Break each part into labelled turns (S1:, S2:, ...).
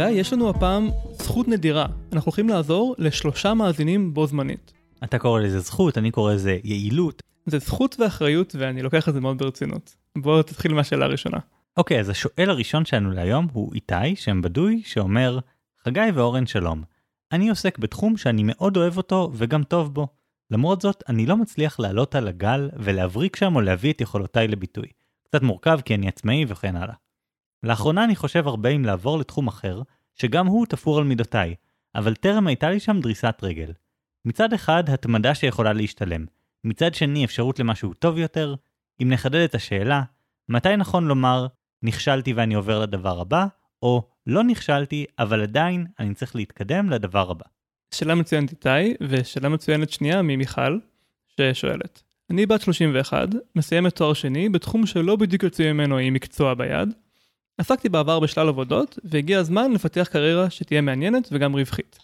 S1: גיא, יש לנו הפעם זכות נדירה. אנחנו הולכים לעזור לשלושה מאזינים בו זמנית.
S2: אתה קורא לזה זכות, אני קורא לזה יעילות.
S1: זה זכות ואחריות ואני לוקח את זה מאוד ברצינות. בואו תתחיל מהשאלה הראשונה.
S2: אוקיי, אז השואל הראשון שלנו להיום הוא איתי, שם בדוי, שאומר, חגי ואורן שלום. אני עוסק בתחום שאני מאוד אוהב אותו וגם טוב בו. למרות זאת, אני לא מצליח לעלות על הגל ולהבריק שם או להביא את יכולותיי לביטוי. קצת מורכב כי אני עצמאי וכן הלאה. לאחרונה אני חושב הרבה אם לעבור לתחום אחר, שגם הוא תפור על מידותיי, אבל טרם הייתה לי שם דריסת רגל. מצד אחד, התמדה שיכולה להשתלם. מצד שני, אפשרות למשהו טוב יותר. אם נחדד את השאלה, מתי נכון לומר, נכשלתי ואני עובר לדבר הבא, או לא נכשלתי, אבל עדיין אני צריך להתקדם לדבר הבא.
S1: שאלה מצוינת איתי, ושאלה מצוינת שנייה ממיכל, ששואלת. אני בת 31, מסיימת תואר שני בתחום שלא בדיוק יוצא ממנו עם מקצוע ביד. עסקתי בעבר בשלל עבודות, והגיע הזמן לפתח קריירה שתהיה מעניינת וגם רווחית.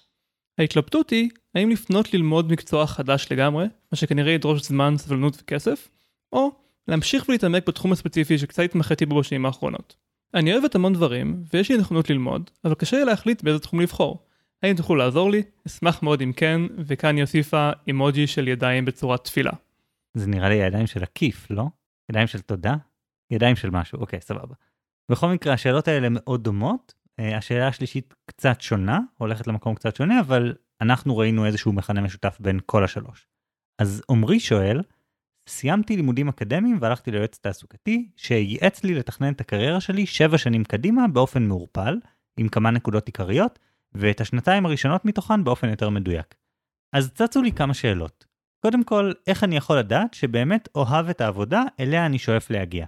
S1: ההתלבטות היא, האם לפנות ללמוד מקצוע חדש לגמרי, מה שכנראה ידרוש זמן, סבלנות וכסף, או להמשיך ולהתעמק בתחום הספציפי שקצת התמחיתי בו בשנים האחרונות. אני אוהבת המון דברים, ויש לי נכונות ללמוד, אבל קשה לי להחליט באיזה תחום לבחור. האם תוכלו לעזור לי? אשמח מאוד אם כן, וכאן היא הוסיפה אימוג'י של ידיים בצורת תפילה.
S2: זה נראה לי ידיים של עקיף, לא? ידיים של תודה? ידיים של משהו, אוקיי, סבבה. בכל מקרה, השאלות האלה מאוד דומות. אה, השאלה השלישית קצת שונה, הולכת למקום קצת שונה, אבל אנחנו ראינו איזשהו מכנה משותף בין כל השלוש. אז עמרי שואל, סיימתי לימודים אקדמיים והלכתי ליועץ תעסוקתי, שייעץ לי לתכנן את הקריירה שלי שבע שנים קדימה באופן מעורפל, עם כמה נקודות עיקריות, ואת השנתיים הראשונות מתוכן באופן יותר מדויק. אז צצו לי כמה שאלות. קודם כל, איך אני יכול לדעת שבאמת אוהב את העבודה אליה אני שואף להגיע?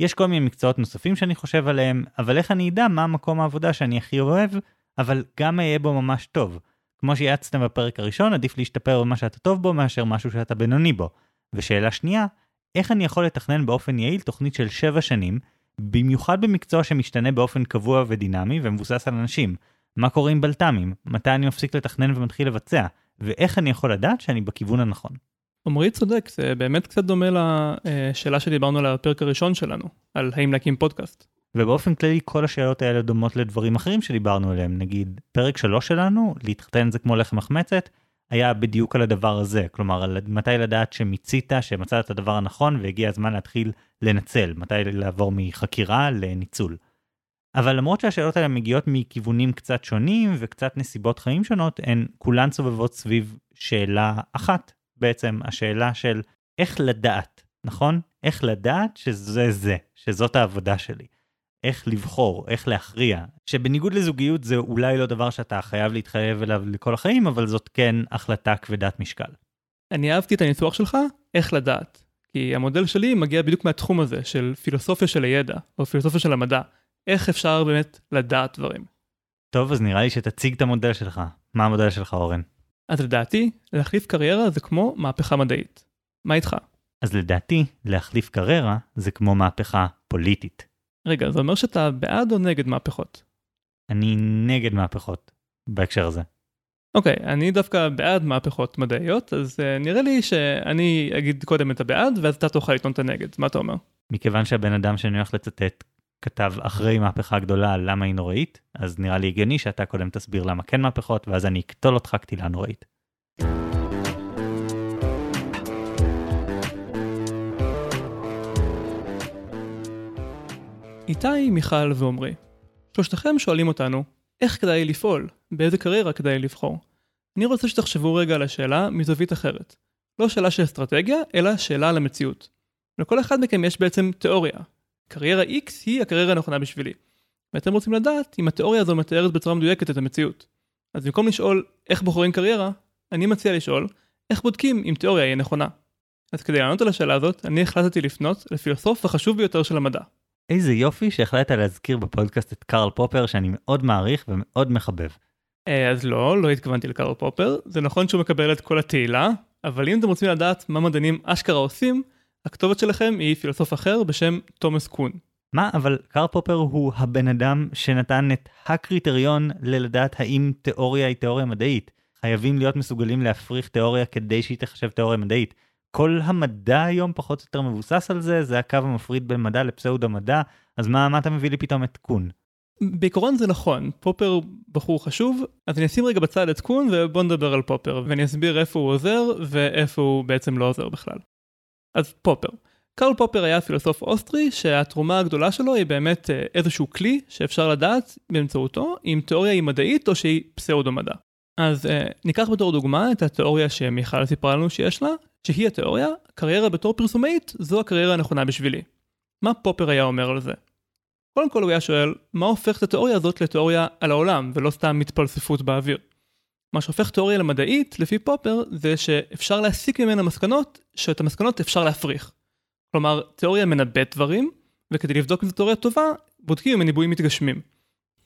S2: יש כל מיני מקצועות נוספים שאני חושב עליהם, אבל איך אני אדע מה מקום העבודה שאני הכי אוהב, אבל גם אהיה בו ממש טוב. כמו שיעצתם בפרק הראשון, עדיף להשתפר במה שאתה טוב בו מאשר משהו שאתה בינוני בו. ושאלה שנייה, איך אני יכול לתכנן באופן יעיל תוכנית של 7 שנים, במיוחד במקצוע שמשתנה באופן קבוע ודינמי ומבוסס על אנשים? מה קורה עם בלת"מים? מתי אני מפסיק לתכנן ומתחיל לבצע? ואיך אני יכול לדעת שאני בכיוון הנכון?
S1: עמרי צודק, זה באמת קצת דומה לשאלה שדיברנו עליה בפרק הראשון שלנו, על האם להקים פודקאסט.
S2: ובאופן כללי כל השאלות האלה דומות לדברים אחרים שדיברנו עליהם, נגיד פרק 3 שלנו, להתחתן זה כמו לחם מחמצת, היה בדיוק על הדבר הזה, כלומר על מתי לדעת שמיצית, שמצאת את הדבר הנכון והגיע הזמן להתחיל לנצל, מתי לעבור מחקירה לניצול. אבל למרות שהשאלות האלה מגיעות מכיוונים קצת שונים וקצת נסיבות חיים שונות, הן כולן סובבות סביב שאלה אחת, בעצם השאלה של איך לדעת, נכון? איך לדעת שזה זה, שזאת העבודה שלי. איך לבחור, איך להכריע, שבניגוד לזוגיות זה אולי לא דבר שאתה חייב להתחייב אליו לכל החיים, אבל זאת כן החלטה כבדת משקל.
S1: אני אהבתי את הניסוח שלך, איך לדעת. כי המודל שלי מגיע בדיוק מהתחום הזה, של פילוסופיה של הידע, או פילוסופיה של המדע. איך אפשר באמת לדעת דברים.
S2: טוב, אז נראה לי שתציג את המודל שלך. מה המודל שלך, אורן?
S1: אז לדעתי, להחליף קריירה זה כמו מהפכה מדעית. מה איתך?
S2: אז לדעתי, להחליף קריירה זה כמו מהפכה פוליטית.
S1: רגע, זה אומר שאתה בעד או נגד מהפכות?
S2: אני נגד מהפכות, בהקשר הזה.
S1: אוקיי, okay, אני דווקא בעד מהפכות מדעיות, אז uh, נראה לי שאני אגיד קודם את הבעד, ואז אתה תוכל לטעון את הנגד. מה אתה אומר?
S2: מכיוון שהבן אדם שאני הולך לצטט כתב אחרי מהפכה גדולה למה היא נוראית, אז נראה לי הגיוני שאתה קודם תסביר למה כן מהפכות, ואז אני אקטול אותך קטילה נוראית.
S1: איתי, מיכל ועומרי. שלושתכם שואלים אותנו, איך כדאי לפעול? באיזה קריירה כדאי לבחור? אני רוצה שתחשבו רגע על השאלה מזווית אחרת. לא שאלה של אסטרטגיה, אלא שאלה על המציאות. לכל אחד מכם יש בעצם תיאוריה. קריירה X היא הקריירה הנכונה בשבילי. ואתם רוצים לדעת אם התיאוריה הזו מתארת בצורה מדויקת את המציאות. אז במקום לשאול איך בוחרים קריירה, אני מציע לשאול איך בודקים אם תיאוריה היא נכונה. אז כדי לענות על השאלה הזאת, אני החלטתי לפנות לפילוסוף החשוב ביותר של המדע,
S2: איזה יופי שהחלטת להזכיר בפודקאסט את קארל פופר שאני מאוד מעריך ומאוד מחבב.
S1: אה, אז לא, לא התכוונתי לקארל פופר, זה נכון שהוא מקבל את כל התהילה, אבל אם אתם רוצים לדעת מה מדענים אשכרה עושים, הכתובת שלכם היא פילוסוף אחר בשם תומאס קון.
S2: מה, אבל קארל פופר הוא הבן אדם שנתן את הקריטריון ללדעת האם תיאוריה היא תיאוריה מדעית. חייבים להיות מסוגלים להפריך תיאוריה כדי שהיא תחשב תיאוריה מדעית. כל המדע היום פחות או יותר מבוסס על זה, זה הקו המפריד בין מדע לפסאודו מדע, אז מה, מה אתה מביא לי פתאום את קון?
S1: בעיקרון זה נכון, פופר בחור חשוב, אז אני אשים רגע בצד את קון ובוא נדבר על פופר, ואני אסביר איפה הוא עוזר ואיפה הוא בעצם לא עוזר בכלל. אז פופר. קרל פופר היה פילוסוף אוסטרי שהתרומה הגדולה שלו היא באמת אה, איזשהו כלי שאפשר לדעת באמצעותו אם תיאוריה היא מדעית או שהיא פסאודו מדע. אז אה, ניקח בתור דוגמה את התיאוריה שמיכל סיפרה לנו שיש לה, שהיא התיאוריה, קריירה בתור פרסומאית זו הקריירה הנכונה בשבילי. מה פופר היה אומר על זה? קודם כל הוא היה שואל, מה הופך את התיאוריה הזאת לתיאוריה על העולם ולא סתם מתפלספות באוויר? מה שהופך תיאוריה למדעית, לפי פופר, זה שאפשר להסיק ממנה מסקנות, שאת המסקנות אפשר להפריך. כלומר, תיאוריה מנבאת דברים, וכדי לבדוק אם זו תיאוריה טובה, בודקים אם הניבויים מתגשמים.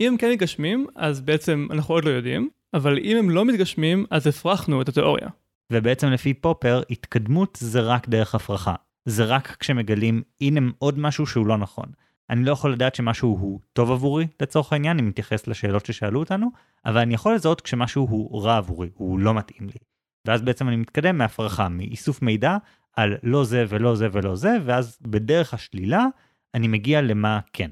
S1: אם הם כן מתגשמים, אז בעצם אנחנו עוד לא יודעים, אבל אם הם לא מתגשמים, אז הפרחנו את התיאוריה.
S2: ובעצם לפי פופר, התקדמות זה רק דרך הפרחה. זה רק כשמגלים, הנה עוד משהו שהוא לא נכון. אני לא יכול לדעת שמשהו הוא טוב עבורי, לצורך העניין, אם מתייחס לשאלות ששאלו אותנו, אבל אני יכול לזהות כשמשהו הוא רע עבורי, הוא לא מתאים לי. ואז בעצם אני מתקדם מהפרחה, מאיסוף מידע על לא זה ולא זה ולא זה, ואז בדרך השלילה אני מגיע למה כן.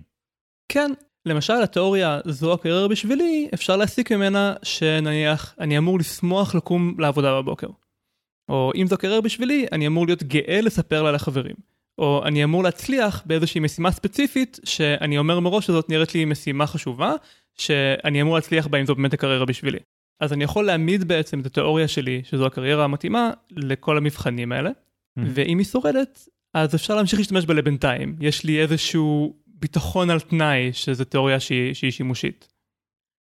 S1: כן, למשל התיאוריה זו הקריירה בשבילי, אפשר להסיק ממנה שנניח אני אמור לשמוח לקום לעבודה בבוקר. או אם זו קריירה בשבילי, אני אמור להיות גאה לספר לה לחברים. או אני אמור להצליח באיזושהי משימה ספציפית, שאני אומר מראש שזאת נראית לי משימה חשובה, שאני אמור להצליח בה אם זו באמת הקריירה בשבילי. אז אני יכול להעמיד בעצם את התיאוריה שלי, שזו הקריירה המתאימה, לכל המבחנים האלה, mm. ואם היא שורדת, אז אפשר להמשיך להשתמש בה לבינתיים. יש לי איזשהו ביטחון על תנאי, שזו תיאוריה שהיא, שהיא שימושית.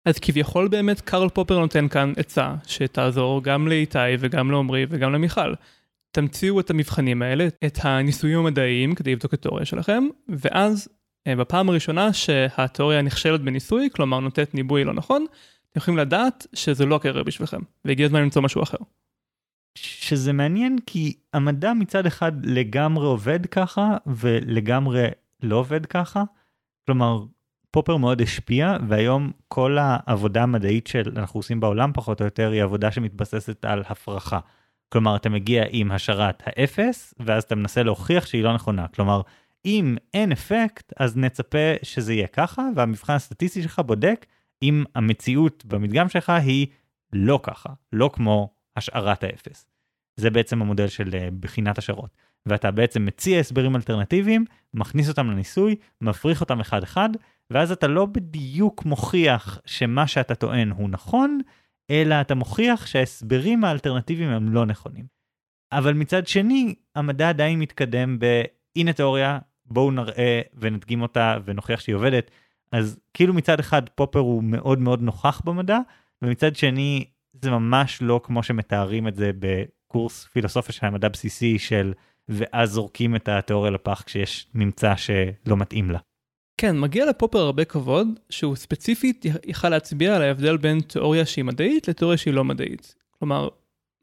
S1: אז כביכול באמת קרל פופר נותן כאן עצה שתעזור גם לאיתי וגם לעומרי וגם למיכל. תמציאו את המבחנים האלה, את הניסויים המדעיים כדי לבדוק את התיאוריה שלכם, ואז אה, בפעם הראשונה שהתיאוריה נכשלת בניסוי, כלומר נותנת ניבוי לא נכון, אתם יכולים לדעת שזה לא הקריירה בשבילכם, והגיע הזמן למצוא משהו אחר.
S2: שזה מעניין כי המדע מצד אחד לגמרי עובד ככה ולגמרי לא עובד ככה. כלומר, פופר מאוד השפיע והיום כל העבודה המדעית שאנחנו עושים בעולם פחות או יותר היא עבודה שמתבססת על הפרחה. כלומר אתה מגיע עם השערת האפס ואז אתה מנסה להוכיח שהיא לא נכונה. כלומר אם אין אפקט אז נצפה שזה יהיה ככה והמבחן הסטטיסטי שלך בודק אם המציאות במדגם שלך היא לא ככה, לא כמו השערת האפס. זה בעצם המודל של אה, בחינת השערות. ואתה בעצם מציע הסברים אלטרנטיביים, מכניס אותם לניסוי, מפריך אותם אחד אחד, ואז אתה לא בדיוק מוכיח שמה שאתה טוען הוא נכון, אלא אתה מוכיח שההסברים האלטרנטיביים הם לא נכונים. אבל מצד שני, המדע עדיין מתקדם ב... הנה תיאוריה, בואו נראה ונדגים אותה ונוכיח שהיא עובדת. אז כאילו מצד אחד פופר הוא מאוד מאוד נוכח במדע, ומצד שני זה ממש לא כמו שמתארים את זה בקורס פילוסופיה של המדע בסיסי של ואז זורקים את התיאוריה לפח כשיש ממצא שלא מתאים לה.
S1: כן, מגיע לפופר הרבה כבוד, שהוא ספציפית יכל להצביע על ההבדל בין תיאוריה שהיא מדעית לתיאוריה שהיא לא מדעית. כלומר,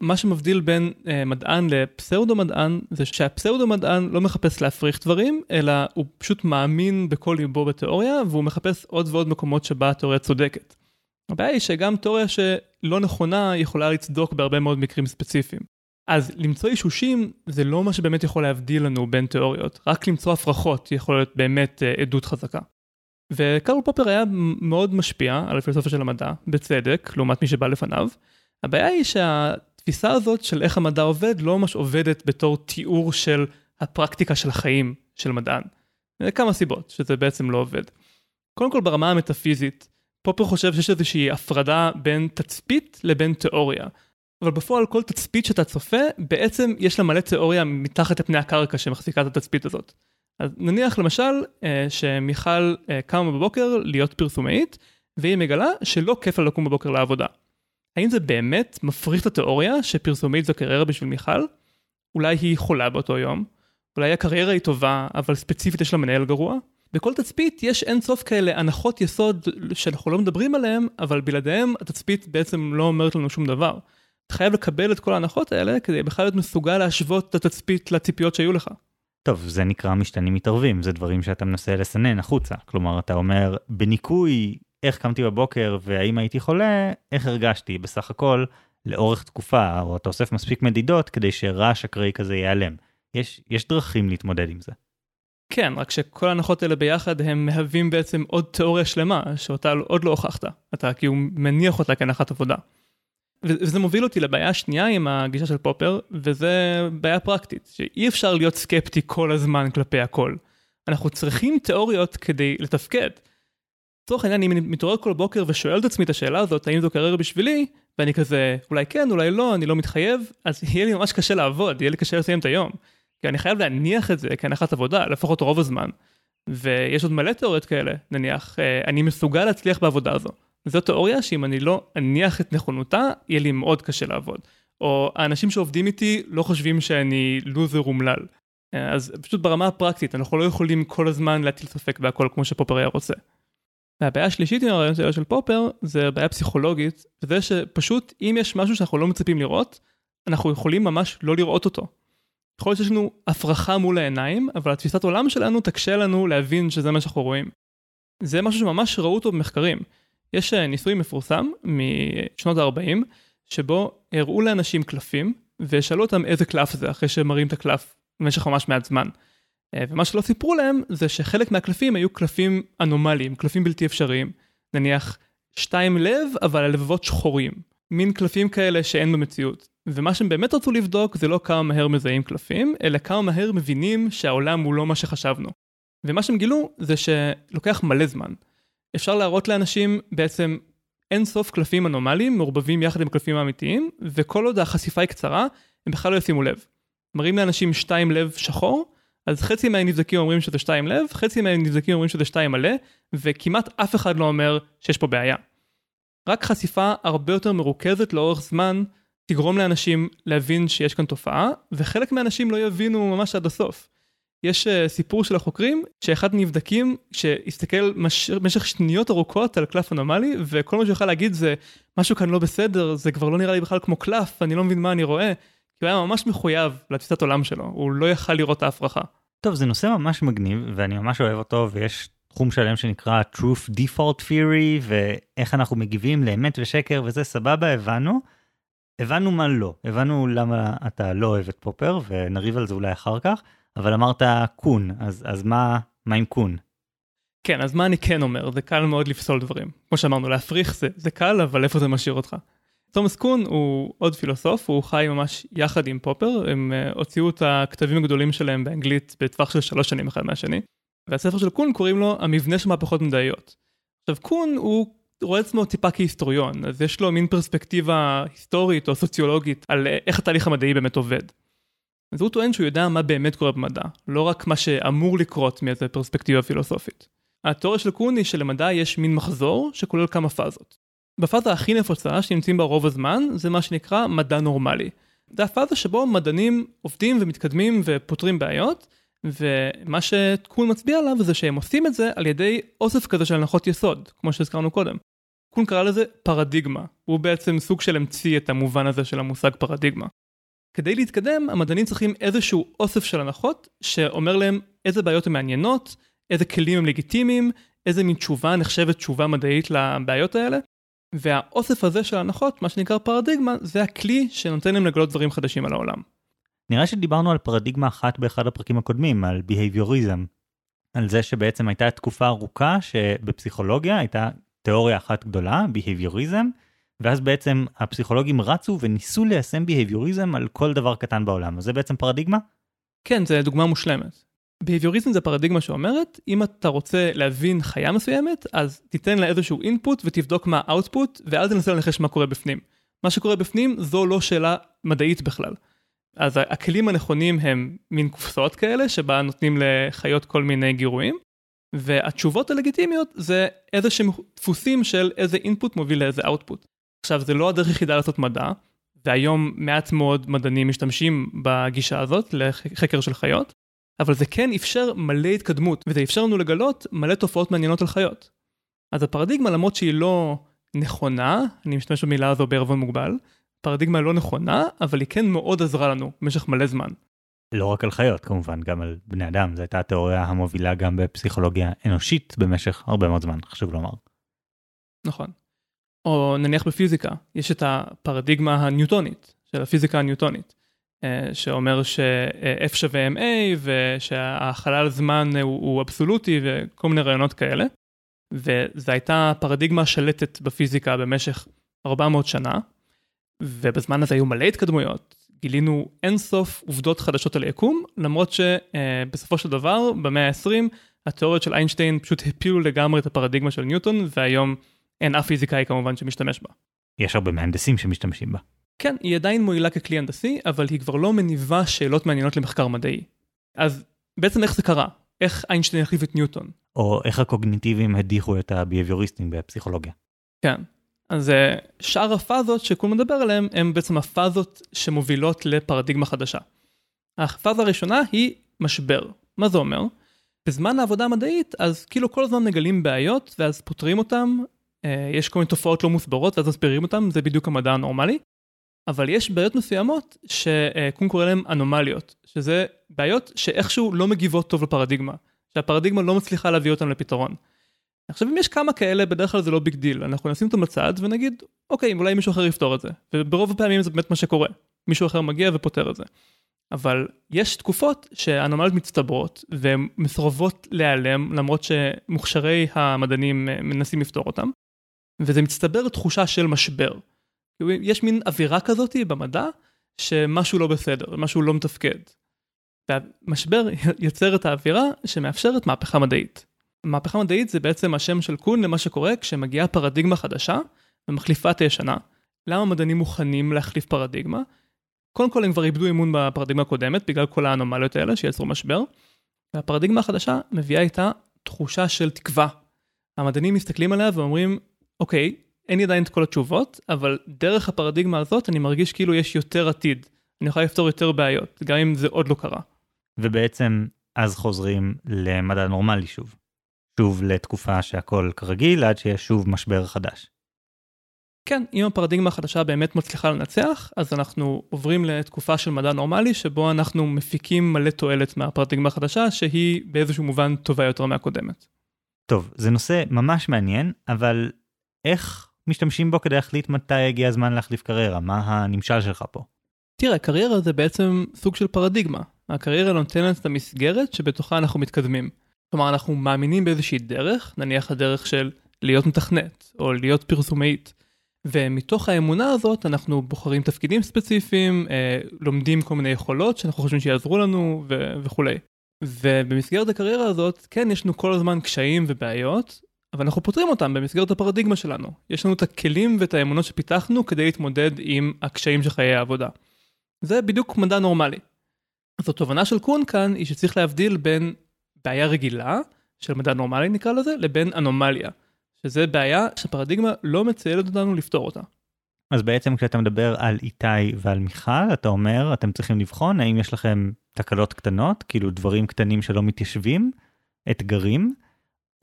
S1: מה שמבדיל בין אה, מדען לפסאודו מדען זה שהפסאודו מדען לא מחפש להפריך דברים אלא הוא פשוט מאמין בכל ליבו בתיאוריה והוא מחפש עוד ועוד מקומות שבה התיאוריה צודקת. הבעיה היא שגם תיאוריה שלא נכונה יכולה לצדוק בהרבה מאוד מקרים ספציפיים. אז למצוא אישושים זה לא מה שבאמת יכול להבדיל לנו בין תיאוריות, רק למצוא הפרחות יכול להיות באמת אה, עדות חזקה. וקרל פופר היה מאוד משפיע על הפילוסופיה של המדע, בצדק, לעומת מי שבא לפניו. הבעיה היא שהתפיסה הזאת של איך המדע עובד לא ממש עובדת בתור תיאור של הפרקטיקה של החיים של מדען. כמה סיבות שזה בעצם לא עובד. קודם כל ברמה המטאפיזית, פופר חושב שיש איזושהי הפרדה בין תצפית לבין תיאוריה. אבל בפועל כל תצפית שאתה צופה, בעצם יש לה מלא תיאוריה מתחת לפני הקרקע שמחזיקה את התצפית הזאת. אז נניח למשל אה, שמיכל אה, קמה בבוקר להיות פרסומאית, והיא מגלה שלא כיף לה לקום בבוקר לעבודה. האם זה באמת מפריך את התיאוריה שפרסומאית זו קריירה בשביל מיכל? אולי היא חולה באותו יום? אולי הקריירה היא טובה, אבל ספציפית יש לה מנהל גרוע? בכל תצפית יש אין סוף כאלה הנחות יסוד שאנחנו לא מדברים עליהן, אבל בלעדיהן התצפית בעצם לא אומרת לנו שום דבר. אתה חייב לקבל את כל ההנחות האלה כדי בכלל להיות מסוגל להשוות את התצפית לציפיות שהיו לך.
S2: טוב, זה נקרא משתנים מתערבים, זה דברים שאתה מנסה לסנן החוצה. כלומר, אתה אומר, בניקוי איך קמתי בבוקר והאם הייתי חולה, איך הרגשתי בסך הכל לאורך תקופה, או אתה אוסף מספיק מדידות כדי שרעש אקראי כזה ייעלם. יש, יש דרכים להתמודד עם זה.
S1: כן, רק שכל ההנחות האלה ביחד הם מהווים בעצם עוד תיאוריה שלמה שאותה עוד לא הוכחת, אתה כאילו מניח אותה כהנחת עבודה. וזה מוביל אותי לבעיה השנייה עם הגישה של פופר, וזה בעיה פרקטית, שאי אפשר להיות סקפטי כל הזמן כלפי הכל. אנחנו צריכים תיאוריות כדי לתפקד. לצורך העניין, אם אני מתעורר כל בוקר ושואל את עצמי את השאלה הזאת, האם זו קריירה בשבילי, ואני כזה, אולי כן, אולי לא, אני לא מתחייב, אז יהיה לי ממש קשה לעבוד, יהיה לי קשה לסיים את היום. כי אני חייב להניח את זה כהנחת עבודה, לפחות רוב הזמן. ויש עוד מלא תיאוריות כאלה, נניח, אה, אני מסוגל להצליח בעבודה הזו. זו תיאוריה שאם אני לא אניח את נכונותה, יהיה לי מאוד קשה לעבוד. או האנשים שעובדים איתי לא חושבים שאני לוזר אומלל. אז פשוט ברמה הפרקטית, אנחנו לא יכולים כל הזמן להטיל ספק בהכל כמו שפופר היה רוצה. והבעיה השלישית עם הרעיון של פופר, זה בעיה פסיכולוגית, וזה שפשוט אם יש משהו שאנחנו לא מצפים לראות, אנחנו יכולים ממש לא לראות אותו. יכול להיות שיש לנו הפרחה מול העיניים, אבל התפיסת עולם שלנו תקשה לנו להבין שזה מה שאנחנו רואים. זה משהו שממש ראו אותו במחקרים. יש אה, ניסוי מפורסם משנות ה-40, שבו הראו לאנשים קלפים, ושאלו אותם איזה קלף זה, אחרי שהם מראים את הקלף במשך ממש מעט זמן. אה, ומה שלא סיפרו להם, זה שחלק מהקלפים היו קלפים אנומליים, קלפים בלתי אפשריים. נניח, שתיים לב, אבל הלבבות שחורים. מין קלפים כאלה שאין במציאות. ומה שהם באמת רצו לבדוק זה לא כמה מהר מזהים קלפים, אלא כמה מהר מבינים שהעולם הוא לא מה שחשבנו. ומה שהם גילו זה שלוקח מלא זמן. אפשר להראות לאנשים בעצם אין סוף קלפים אנומליים מעורבבים יחד עם הקלפים האמיתיים, וכל עוד החשיפה היא קצרה, הם בכלל לא ישימו לב. מראים לאנשים שתיים לב שחור, אז חצי מהנבדקים אומרים שזה שתיים לב, חצי מהנבדקים אומרים שזה שתיים מלא, וכמעט אף אחד לא אומר שיש פה בעיה. רק חשיפה הרבה יותר מרוכזת לאורך זמן תגרום לאנשים להבין שיש כאן תופעה, וחלק מהאנשים לא יבינו ממש עד הסוף. יש uh, סיפור של החוקרים שאחד נבדקים שהסתכל מש... שניות ארוכות על קלף אנומלי וכל מה שהוא יכול להגיד זה משהו כאן לא בסדר זה כבר לא נראה לי בכלל כמו קלף אני לא מבין מה אני רואה. כי הוא היה ממש מחויב לתפיסת עולם שלו הוא לא יכל לראות את ההפרחה.
S2: טוב זה נושא ממש מגניב ואני ממש אוהב אותו ויש תחום שלם שנקרא truth default theory ואיך אנחנו מגיבים לאמת ושקר וזה סבבה הבנו. הבנו מה לא הבנו למה אתה לא אוהב את פופר ונריב על זה אולי אחר כך. אבל אמרת קון, אז, אז מה, מה עם קון?
S1: כן, אז מה אני כן אומר? זה קל מאוד לפסול דברים. כמו שאמרנו, להפריך זה, זה קל, אבל איפה זה משאיר אותך? תומאס קון הוא עוד פילוסוף, הוא חי ממש יחד עם פופר, הם uh, הוציאו את הכתבים הגדולים שלהם באנגלית בטווח של שלוש שנים אחד מהשני. והספר של קון קוראים לו המבנה של מהפכות מדעיות. עכשיו קון הוא רואה עצמו טיפה כהיסטוריון, אז יש לו מין פרספקטיבה היסטורית או סוציולוגית על אה, איך התהליך המדעי באמת עובד. אז הוא טוען שהוא יודע מה באמת קורה במדע, לא רק מה שאמור לקרות מאיזה פרספקטיבה פילוסופית. התיאוריה של קון היא שלמדע יש מין מחזור שכולל כמה פאזות. בפאזה הכי נפוצה שנמצאים בה רוב הזמן זה מה שנקרא מדע נורמלי. זה הפאזה שבו מדענים עובדים ומתקדמים ופותרים בעיות, ומה שקון מצביע עליו זה שהם עושים את זה על ידי אוסף כזה של הנחות יסוד, כמו שהזכרנו קודם. קון קרא לזה פרדיגמה, הוא בעצם סוג של המציא את המובן הזה של המושג פרדיגמה. כדי להתקדם המדענים צריכים איזשהו אוסף של הנחות שאומר להם איזה בעיות הן מעניינות, איזה כלים הם לגיטימיים, איזה מין תשובה נחשבת תשובה מדעית לבעיות האלה. והאוסף הזה של הנחות, מה שנקרא פרדיגמה, זה הכלי שנותן להם לגלות דברים חדשים על העולם.
S2: נראה שדיברנו על פרדיגמה אחת באחד הפרקים הקודמים, על בהביוריזם. על זה שבעצם הייתה תקופה ארוכה שבפסיכולוגיה הייתה תיאוריה אחת גדולה, בהביוריזם, ואז בעצם הפסיכולוגים רצו וניסו ליישם בהביוריזם על כל דבר קטן בעולם. אז זה בעצם פרדיגמה?
S1: כן, זו דוגמה מושלמת. בהביוריזם זה פרדיגמה שאומרת, אם אתה רוצה להבין חיה מסוימת, אז תיתן לה איזשהו אינפוט ותבדוק מה האוטפוט, ואל תנסה לנחש מה קורה בפנים. מה שקורה בפנים זו לא שאלה מדעית בכלל. אז הכלים הנכונים הם מין קופסאות כאלה, שבה נותנים לחיות כל מיני גירויים, והתשובות הלגיטימיות זה איזה שהם דפוסים של איזה אינפוט מוביל לאיזה אאוטפוט. עכשיו זה לא הדרך היחידה לעשות מדע, והיום מעט מאוד מדענים משתמשים בגישה הזאת לחקר של חיות, אבל זה כן אפשר מלא התקדמות, וזה אפשר לנו לגלות מלא תופעות מעניינות על חיות. אז הפרדיגמה למרות שהיא לא נכונה, אני משתמש במילה הזו בערבון מוגבל, פרדיגמה לא נכונה, אבל היא כן מאוד עזרה לנו במשך מלא זמן.
S2: לא רק על חיות כמובן, גם על בני אדם, זו הייתה התיאוריה המובילה גם בפסיכולוגיה אנושית במשך הרבה מאוד זמן, חשוב לומר.
S1: נכון. או נניח בפיזיקה, יש את הפרדיגמה הניוטונית של הפיזיקה הניוטונית. אה, שאומר ש-F שווה MA ושהחלל זמן הוא, הוא אבסולוטי וכל מיני רעיונות כאלה. וזו הייתה פרדיגמה שלטת בפיזיקה במשך 400 שנה, ובזמן הזה היו מלא התקדמויות, גילינו אינסוף עובדות חדשות על יקום, למרות שבסופו של דבר, במאה ה-20, התיאוריות של איינשטיין פשוט הפילו לגמרי את הפרדיגמה של ניוטון, והיום אין אף פיזיקאי כמובן שמשתמש בה.
S2: יש הרבה מהנדסים שמשתמשים בה.
S1: כן, היא עדיין מועילה ככלי הנדסי, אבל היא כבר לא מניבה שאלות מעניינות למחקר מדעי. אז בעצם איך זה קרה? איך איינשטיין החליף את ניוטון?
S2: או איך הקוגניטיביים הדיחו את הביהביוריסטים בפסיכולוגיה.
S1: כן. אז אה, שאר הפאזות שכול מדבר עליהן, הן בעצם הפאזות שמובילות לפרדיגמה חדשה. הפאזה הראשונה היא משבר. מה זה אומר? בזמן העבודה המדעית, אז כאילו כל הזמן מגלים בעיות, ואז פותרים אותם, יש כל מיני תופעות לא מוסברות, ואז מסבירים אותם, זה בדיוק המדע הנורמלי. אבל יש בעיות מסוימות שקון קורא להן אנומליות, שזה בעיות שאיכשהו לא מגיבות טוב לפרדיגמה, שהפרדיגמה לא מצליחה להביא אותן לפתרון. עכשיו אם יש כמה כאלה בדרך כלל זה לא big deal, אנחנו נשים אותם בצד ונגיד אוקיי אולי מישהו אחר יפתור את זה, וברוב הפעמים זה באמת מה שקורה, מישהו אחר מגיע ופותר את זה. אבל יש תקופות שהאנומליות מצטברות והן מסרבות להיעלם למרות שמוכשרי המדענים מנסים לפתור אותם. וזה מצטבר תחושה של משבר. יש מין אווירה כזאת במדע שמשהו לא בסדר, משהו לא מתפקד. והמשבר יוצר את האווירה שמאפשרת מהפכה מדעית. מהפכה מדעית זה בעצם השם של קון למה שקורה כשמגיעה פרדיגמה חדשה ומחליפה את הישנה. למה מדענים מוכנים להחליף פרדיגמה? קודם כל הם כבר איבדו אמון בפרדיגמה הקודמת בגלל כל האנומליות האלה שיצרו משבר. והפרדיגמה החדשה מביאה איתה תחושה של תקווה. המדענים מסתכלים עליה ואומרים, אוקיי, אין לי עדיין את כל התשובות, אבל דרך הפרדיגמה הזאת אני מרגיש כאילו יש יותר עתיד. אני יכול לפתור יותר בעיות, גם אם זה עוד לא קרה.
S2: ובעצם אז חוזרים למדע נורמלי שוב. שוב לתקופה שהכל כרגיל עד שיש שוב משבר חדש.
S1: כן, אם הפרדיגמה החדשה באמת מצליחה לנצח, אז אנחנו עוברים לתקופה של מדע נורמלי, שבו אנחנו מפיקים מלא תועלת מהפרדיגמה החדשה, שהיא באיזשהו מובן טובה יותר מהקודמת.
S2: טוב, זה נושא ממש מעניין, אבל איך משתמשים בו כדי להחליט מתי הגיע הזמן להחליף קריירה? מה הנמשל שלך פה?
S1: תראה, קריירה זה בעצם סוג של פרדיגמה. הקריירה נותנת את המסגרת שבתוכה אנחנו מתקדמים. כלומר, אנחנו מאמינים באיזושהי דרך, נניח הדרך של להיות מתכנת, או להיות פרסומאית. ומתוך האמונה הזאת אנחנו בוחרים תפקידים ספציפיים, אה, לומדים כל מיני יכולות שאנחנו חושבים שיעזרו לנו ו- וכולי. ובמסגרת הקריירה הזאת, כן, יש לנו כל הזמן קשיים ובעיות, אבל אנחנו פותרים אותם במסגרת הפרדיגמה שלנו. יש לנו את הכלים ואת האמונות שפיתחנו כדי להתמודד עם הקשיים של חיי העבודה. זה בדיוק מדע נורמלי. אז התובנה של קון כאן היא שצריך להבדיל בין בעיה רגילה, של מדע נורמלי נקרא לזה, לבין אנומליה. שזה בעיה שפרדיגמה לא מציידת אותנו לפתור אותה.
S2: אז בעצם כשאתה מדבר על איתי ועל מיכל, אתה אומר, אתם צריכים לבחון האם יש לכם תקלות קטנות, כאילו דברים קטנים שלא מתיישבים, אתגרים,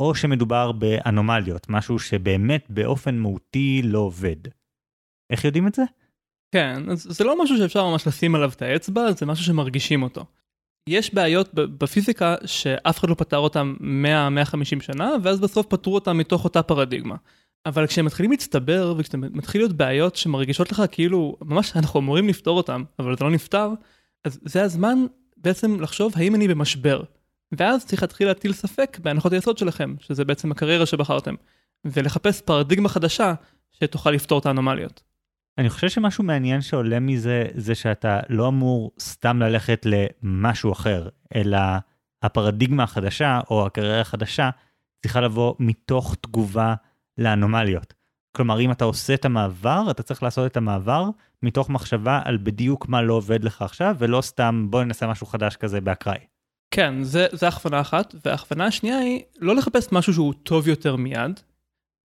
S2: או שמדובר באנומליות, משהו שבאמת באופן מהותי לא עובד. איך יודעים את זה?
S1: כן, זה לא משהו שאפשר ממש לשים עליו את האצבע, זה משהו שמרגישים אותו. יש בעיות בפיזיקה שאף אחד לא פתר אותן 100-150 שנה, ואז בסוף פתרו אותן מתוך אותה פרדיגמה. אבל כשהם מתחילים להצטבר וכשמתחיל להיות בעיות שמרגישות לך כאילו ממש אנחנו אמורים לפתור אותן, אבל זה לא נפתר, אז זה הזמן בעצם לחשוב האם אני במשבר. ואז צריך להתחיל להטיל ספק בהנחות היסוד שלכם, שזה בעצם הקריירה שבחרתם, ולחפש פרדיגמה חדשה שתוכל לפתור את האנומליות.
S2: אני חושב שמשהו מעניין שעולה מזה, זה שאתה לא אמור סתם ללכת למשהו אחר, אלא הפרדיגמה החדשה או הקריירה החדשה צריכה לבוא מתוך תגובה לאנומליות. כלומר, אם אתה עושה את המעבר, אתה צריך לעשות את המעבר מתוך מחשבה על בדיוק מה לא עובד לך עכשיו, ולא סתם בוא ננסה משהו חדש כזה באקראי.
S1: כן, זה, זה הכוונה אחת, והכוונה השנייה היא לא לחפש משהו שהוא טוב יותר מיד.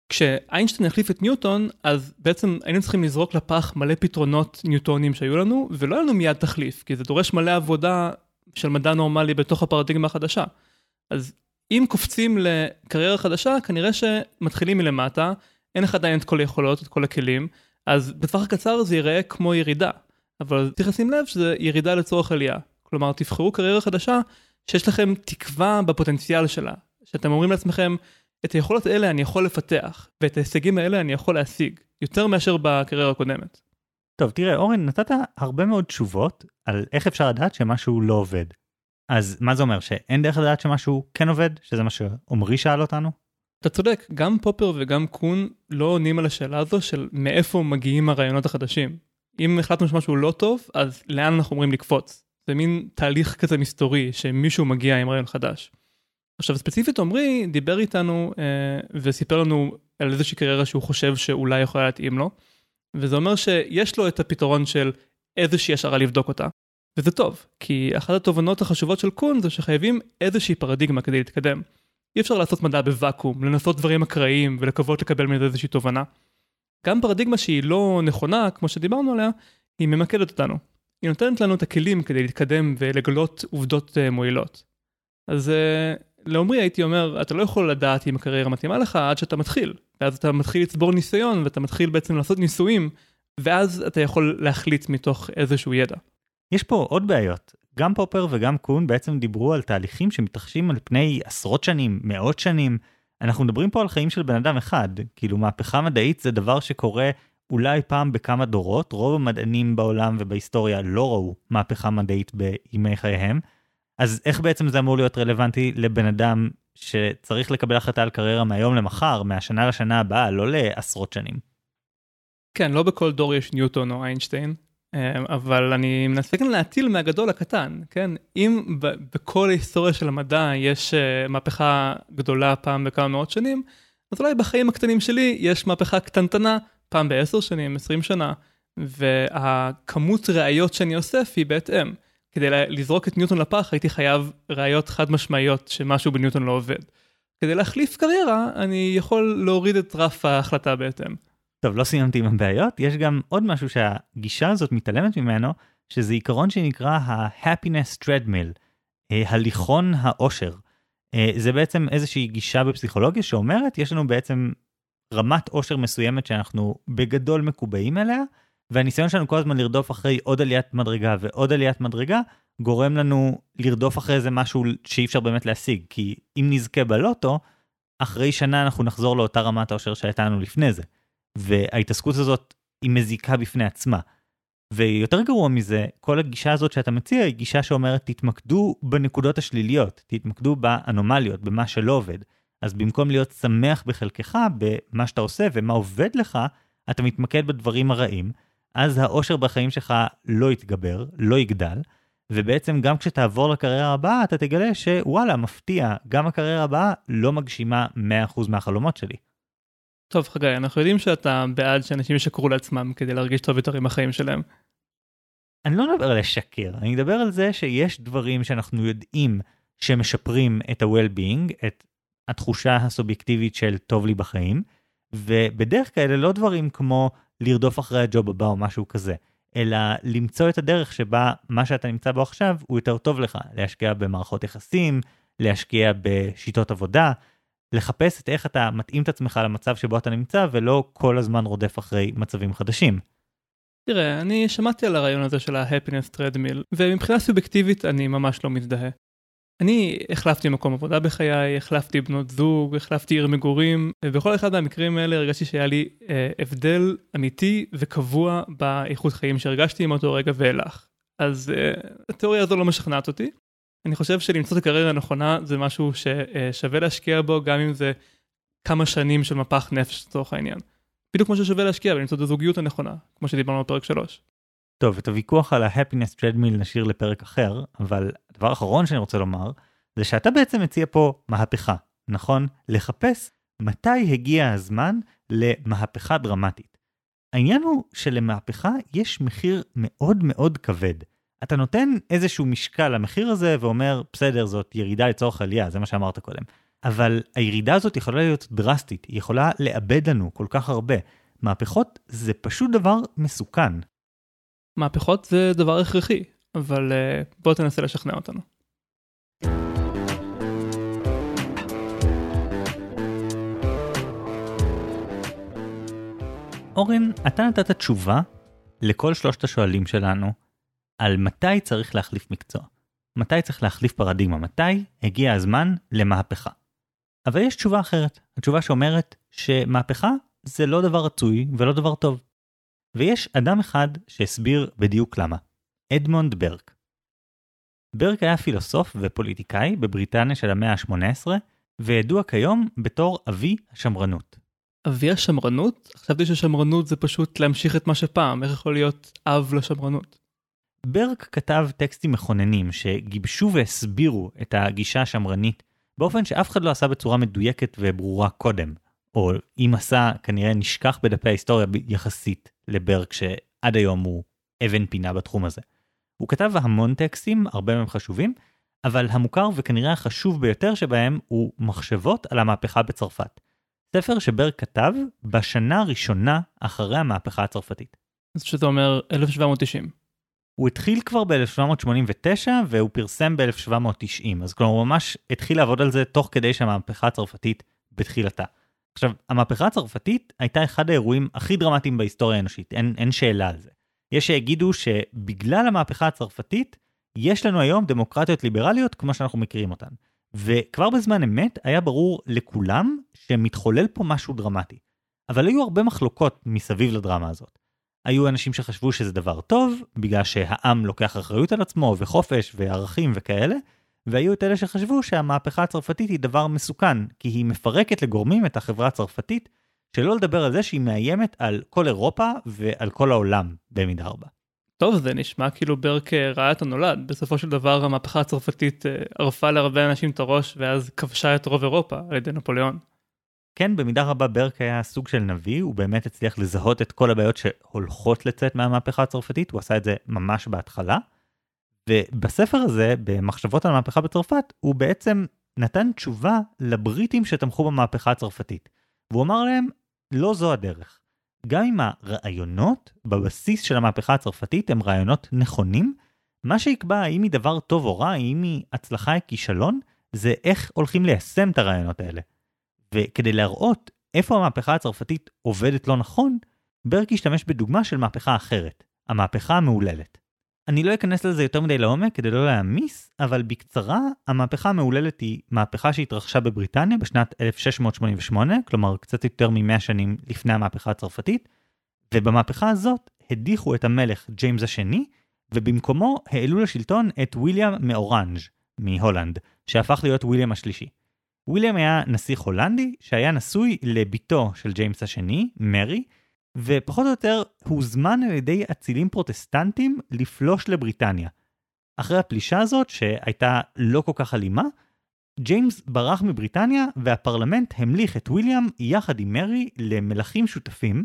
S1: כשאיינשטיין החליף את ניוטון, אז בעצם היינו צריכים לזרוק לפח מלא פתרונות ניוטונים שהיו לנו, ולא היה לנו מיד תחליף, כי זה דורש מלא עבודה של מדע נורמלי בתוך הפרדיגמה החדשה. אז אם קופצים לקריירה חדשה, כנראה שמתחילים מלמטה, אין לך עדיין את כל היכולות, את כל הכלים, אז בטווח הקצר זה ייראה כמו ירידה. אבל צריך לשים לב שזה ירידה לצורך עלייה. כלומר, תבחרו קריירה חדשה שיש לכם תקווה בפוטנציאל שלה, שאתם אומרים לעצמכם, את היכולות האלה אני יכול לפתח, ואת ההישגים האלה אני יכול להשיג, יותר מאשר בקריירה הקודמת.
S2: טוב, תראה, אורן, נתת הרבה מאוד תשובות על איך אפשר לדעת שמשהו לא עובד. אז מה זה אומר, שאין דרך לדעת שמשהו כן עובד? שזה מה שעמרי שאל אותנו?
S1: אתה צודק, גם פופר וגם קון לא עונים על השאלה הזו של מאיפה מגיעים הרעיונות החדשים. אם החלטנו שמשהו לא טוב, אז לאן אנחנו אומרים לקפוץ? זה מין תהליך כזה מסתורי שמישהו מגיע עם רעיון חדש. עכשיו ספציפית עמרי דיבר איתנו אה, וסיפר לנו על איזושהי קריירה שהוא חושב שאולי יכולה להתאים לו. וזה אומר שיש לו את הפתרון של איזושהי השערה לבדוק אותה. וזה טוב, כי אחת התובנות החשובות של קון זה שחייבים איזושהי פרדיגמה כדי להתקדם. אי אפשר לעשות מדע בוואקום, לנסות דברים אקראיים ולקוות לקבל מזה איזושהי תובנה. גם פרדיגמה שהיא לא נכונה, כמו שדיברנו עליה, היא ממקדת אותנו. היא נותנת לנו את הכלים כדי להתקדם ולגלות עובדות uh, מועילות. אז uh, לעומרי הייתי אומר, אתה לא יכול לדעת אם הקריירה מתאימה לך עד שאתה מתחיל. ואז אתה מתחיל לצבור ניסיון ואתה מתחיל בעצם לעשות ניסויים, ואז אתה יכול להחליט מתוך איזשהו ידע.
S2: יש פה עוד בעיות. גם פופר וגם קון בעצם דיברו על תהליכים שמתרחשים על פני עשרות שנים, מאות שנים. אנחנו מדברים פה על חיים של בן אדם אחד. כאילו מהפכה מדעית זה דבר שקורה אולי פעם בכמה דורות. רוב המדענים בעולם ובהיסטוריה לא ראו מהפכה מדעית בימי חייהם. אז איך בעצם זה אמור להיות רלוונטי לבן אדם שצריך לקבל החלטה על קריירה מהיום למחר, מהשנה לשנה הבאה, לא לעשרות שנים?
S1: כן, לא בכל דור יש ניוטון או איינשטיין, אה, אבל אני מנסה כאן להטיל מהגדול לקטן, כן? אם בכל ההיסטוריה של המדע יש אה, מהפכה גדולה פעם בכמה מאות שנים, אז אולי בחיים הקטנים שלי יש מהפכה קטנטנה פעם בעשר שנים, עשרים שנה, והכמות ראיות שאני אוסף היא בהתאם. כדי לזרוק את ניוטון לפח הייתי חייב ראיות חד משמעיות שמשהו בניוטון לא עובד. כדי להחליף קריירה אני יכול להוריד את רף ההחלטה בהתאם.
S2: טוב, לא סיימתי עם הבעיות, יש גם עוד משהו שהגישה הזאת מתעלמת ממנו, שזה עיקרון שנקרא ה-happiness treadmill, אה, הליכון האושר. אה, זה בעצם איזושהי גישה בפסיכולוגיה שאומרת, יש לנו בעצם רמת אושר מסוימת שאנחנו בגדול מקובעים אליה, והניסיון שלנו כל הזמן לרדוף אחרי עוד עליית מדרגה ועוד עליית מדרגה, גורם לנו לרדוף אחרי איזה משהו שאי אפשר באמת להשיג, כי אם נזכה בלוטו, אחרי שנה אנחנו נחזור לאותה רמת האושר שהייתה לנו לפני זה. וההתעסקות הזאת היא מזיקה בפני עצמה. ויותר גרוע מזה, כל הגישה הזאת שאתה מציע היא גישה שאומרת תתמקדו בנקודות השליליות, תתמקדו באנומליות, במה שלא עובד. אז במקום להיות שמח בחלקך, במה שאתה עושה ומה עובד לך, אתה מתמקד בדברים הרעים, אז האושר בחיים שלך לא יתגבר, לא יגדל, ובעצם גם כשתעבור לקריירה הבאה, אתה תגלה שוואלה, מפתיע, גם הקריירה הבאה לא מגשימה 100% מהחלומות שלי.
S1: טוב חגי, אנחנו יודעים שאתה בעד שאנשים ישקרו לעצמם כדי להרגיש טוב יותר עם החיים שלהם.
S2: אני לא מדבר על לשקר, אני מדבר על זה שיש דברים שאנחנו יודעים שמשפרים את ה-well-being, את התחושה הסובייקטיבית של טוב לי בחיים, ובדרך כלל לא דברים כמו לרדוף אחרי הג'וב הבא או משהו כזה, אלא למצוא את הדרך שבה מה שאתה נמצא בו עכשיו הוא יותר טוב לך, להשקיע במערכות יחסים, להשקיע בשיטות עבודה, לחפש את איך אתה מתאים את עצמך למצב שבו אתה נמצא ולא כל הזמן רודף אחרי מצבים חדשים.
S1: תראה, אני שמעתי על הרעיון הזה של ה-happiness treadmill, ומבחינה סובייקטיבית אני ממש לא מזדהה. אני החלפתי מקום עבודה בחיי, החלפתי בנות זוג, החלפתי עיר מגורים, ובכל אחד מהמקרים האלה הרגשתי שהיה לי אה, הבדל אמיתי וקבוע באיכות חיים שהרגשתי עם אותו רגע ואילך. אז אה, התיאוריה הזו לא משכנעת אותי. אני חושב שלמצוא את הקריירה הנכונה זה משהו ששווה להשקיע בו, גם אם זה כמה שנים של מפח נפש לצורך העניין. בדיוק כמו ששווה להשקיע ולמצוא את הזוגיות הנכונה, כמו שדיברנו בפרק 3.
S2: טוב, את הוויכוח על ה-happiness treadmill נשאיר לפרק אחר, אבל הדבר האחרון שאני רוצה לומר, זה שאתה בעצם מציע פה מהפכה, נכון? לחפש מתי הגיע הזמן למהפכה דרמטית. העניין הוא שלמהפכה יש מחיר מאוד מאוד כבד. אתה נותן איזשהו משקל למחיר הזה ואומר, בסדר, זאת ירידה לצורך עלייה, זה מה שאמרת קודם. אבל הירידה הזאת יכולה להיות דרסטית, היא יכולה לאבד לנו כל כך הרבה. מהפכות זה פשוט דבר מסוכן.
S1: מהפכות זה דבר הכרחי, אבל uh, בוא תנסה לשכנע אותנו.
S2: אורן, אתה נתת תשובה לכל שלושת השואלים שלנו על מתי צריך להחליף מקצוע. מתי צריך להחליף פרדיגמה, מתי הגיע הזמן למהפכה. אבל יש תשובה אחרת, התשובה שאומרת שמהפכה זה לא דבר רצוי ולא דבר טוב. ויש אדם אחד שהסביר בדיוק למה. אדמונד ברק. ברק היה פילוסוף ופוליטיקאי בבריטניה של המאה ה-18, וידוע כיום בתור אבי השמרנות.
S1: אבי השמרנות? חשבתי ששמרנות זה פשוט להמשיך את מה שפעם, איך יכול להיות אב לשמרנות?
S2: ברק כתב טקסטים מכוננים שגיבשו והסבירו את הגישה השמרנית באופן שאף אחד לא עשה בצורה מדויקת וברורה קודם, או אם עשה כנראה נשכח בדפי ההיסטוריה יחסית לברק שעד היום הוא אבן פינה בתחום הזה. הוא כתב המון טקסטים, הרבה מהם חשובים, אבל המוכר וכנראה החשוב ביותר שבהם הוא מחשבות על המהפכה בצרפת. ספר שברק כתב בשנה הראשונה אחרי המהפכה הצרפתית.
S1: אז שאתה אומר 1790.
S2: הוא התחיל כבר ב-1789 והוא פרסם ב-1790, אז כלומר הוא ממש התחיל לעבוד על זה תוך כדי שהמהפכה הצרפתית בתחילתה. עכשיו, המהפכה הצרפתית הייתה אחד האירועים הכי דרמטיים בהיסטוריה האנושית, אין, אין שאלה על זה. יש שיגידו שבגלל המהפכה הצרפתית, יש לנו היום דמוקרטיות ליברליות כמו שאנחנו מכירים אותן. וכבר בזמן אמת היה ברור לכולם שמתחולל פה משהו דרמטי. אבל היו הרבה מחלוקות מסביב לדרמה הזאת. היו אנשים שחשבו שזה דבר טוב, בגלל שהעם לוקח אחריות על עצמו וחופש וערכים וכאלה, והיו את אלה שחשבו שהמהפכה הצרפתית היא דבר מסוכן, כי היא מפרקת לגורמים את החברה הצרפתית, שלא לדבר על זה שהיא מאיימת על כל אירופה ועל כל העולם במידה רבה.
S1: טוב, זה נשמע כאילו ברק אה, ראה את הנולד. בסופו של דבר המהפכה הצרפתית אה, ערפה להרבה אנשים את הראש ואז כבשה את רוב אירופה על ידי נפוליאון.
S2: כן, במידה רבה ברק היה סוג של נביא, הוא באמת הצליח לזהות את כל הבעיות שהולכות לצאת מהמהפכה הצרפתית, הוא עשה את זה ממש בהתחלה. ובספר הזה, במחשבות על המהפכה בצרפת, הוא בעצם נתן תשובה לבריטים שתמכו במהפכה הצרפתית. והוא אמר להם, לא זו הדרך. גם אם הרעיונות בבסיס של המהפכה הצרפתית הם רעיונות נכונים, מה שיקבע האם היא דבר טוב או רע, האם היא הצלחה או כישלון, זה איך הולכים ליישם את הרעיונות האלה. וכדי להראות איפה המהפכה הצרפתית עובדת לא נכון, ברק השתמש בדוגמה של מהפכה אחרת, המהפכה המהוללת. אני לא אכנס לזה יותר מדי לעומק כדי לא להעמיס, אבל בקצרה, המהפכה המהוללת היא מהפכה שהתרחשה בבריטניה בשנת 1688, כלומר קצת יותר מ-100 שנים לפני המהפכה הצרפתית, ובמהפכה הזאת הדיחו את המלך ג'יימס השני, ובמקומו העלו לשלטון את ויליאם מאורנג' מהולנד, שהפך להיות ויליאם השלישי. וויליאם היה נסיך הולנדי שהיה נשוי לביתו של ג'יימס השני, מרי, ופחות או יותר הוזמן על ידי אצילים פרוטסטנטים לפלוש לבריטניה. אחרי הפלישה הזאת, שהייתה לא כל כך אלימה, ג'יימס ברח מבריטניה והפרלמנט המליך את וויליאם יחד עם מרי למלכים שותפים,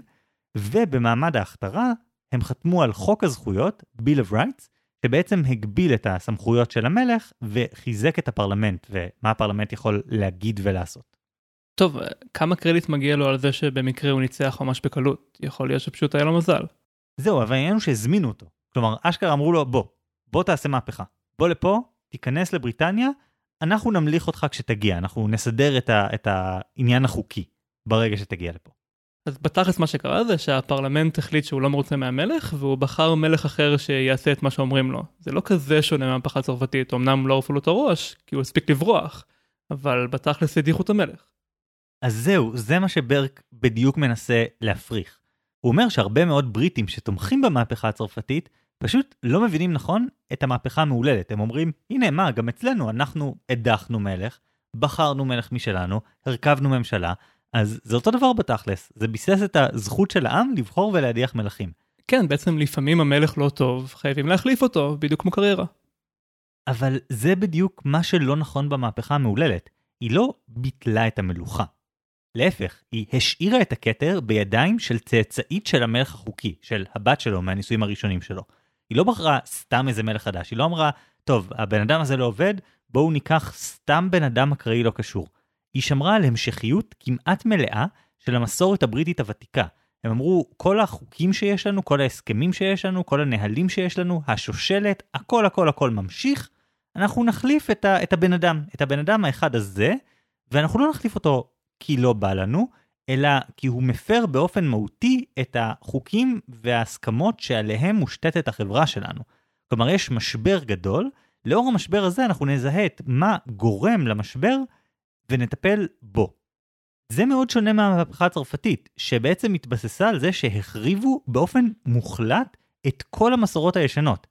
S2: ובמעמד ההכתרה הם חתמו על חוק הזכויות, Bill of Rights, שבעצם הגביל את הסמכויות של המלך וחיזק את הפרלמנט ומה הפרלמנט יכול להגיד ולעשות.
S1: טוב, כמה קרדיט מגיע לו על זה שבמקרה הוא ניצח ממש בקלות? יכול להיות שפשוט היה לו מזל.
S2: זהו, אבל העניין הוא שהזמינו אותו. כלומר, אשכרה אמרו לו, בוא, בוא תעשה מהפכה. בוא לפה, תיכנס לבריטניה, אנחנו נמליך אותך כשתגיע, אנחנו נסדר את, ה, את העניין החוקי ברגע שתגיע לפה.
S1: אז בתכלס מה שקרה זה שהפרלמנט החליט שהוא לא מרוצה מהמלך והוא בחר מלך אחר שיעשה את מה שאומרים לו. זה לא כזה שונה מהמהפכה הצרפתית, אמנם לא ערפו לו את הראש כי הוא הספיק לברוח, אבל בתכלס הדיחו את המלך.
S2: אז זהו, זה מה שברק בדיוק מנסה להפריך. הוא אומר שהרבה מאוד בריטים שתומכים במהפכה הצרפתית פשוט לא מבינים נכון את המהפכה המהוללת. הם אומרים, הנה מה, גם אצלנו אנחנו הדחנו מלך, בחרנו מלך משלנו, הרכבנו ממשלה, אז זה אותו דבר בתכלס, זה ביסס את הזכות של העם לבחור ולהדיח מלכים.
S1: כן, בעצם לפעמים המלך לא טוב, חייבים להחליף אותו, בדיוק כמו קריירה.
S2: אבל זה בדיוק מה שלא נכון במהפכה המהוללת. היא לא ביטלה את המלוכה. להפך, היא השאירה את הכתר בידיים של צאצאית של המלך החוקי, של הבת שלו מהנישואים הראשונים שלו. היא לא בחרה סתם איזה מלך חדש, היא לא אמרה, טוב, הבן אדם הזה לא עובד, בואו ניקח סתם בן אדם אקראי לא קשור. היא שמרה על המשכיות כמעט מלאה של המסורת הבריטית הוותיקה. הם אמרו, כל החוקים שיש לנו, כל ההסכמים שיש לנו, כל הנהלים שיש לנו, השושלת, הכל הכל הכל ממשיך, אנחנו נחליף את, ה, את הבן אדם, את הבן אדם האחד הזה, ואנחנו לא נחליף אותו כי לא בא לנו, אלא כי הוא מפר באופן מהותי את החוקים וההסכמות שעליהם מושתתת החברה שלנו. כלומר, יש משבר גדול, לאור המשבר הזה אנחנו נזהה את מה גורם למשבר ונטפל בו. זה מאוד שונה מהמהפכה הצרפתית, שבעצם התבססה על זה שהחריבו באופן מוחלט את כל המסורות הישנות.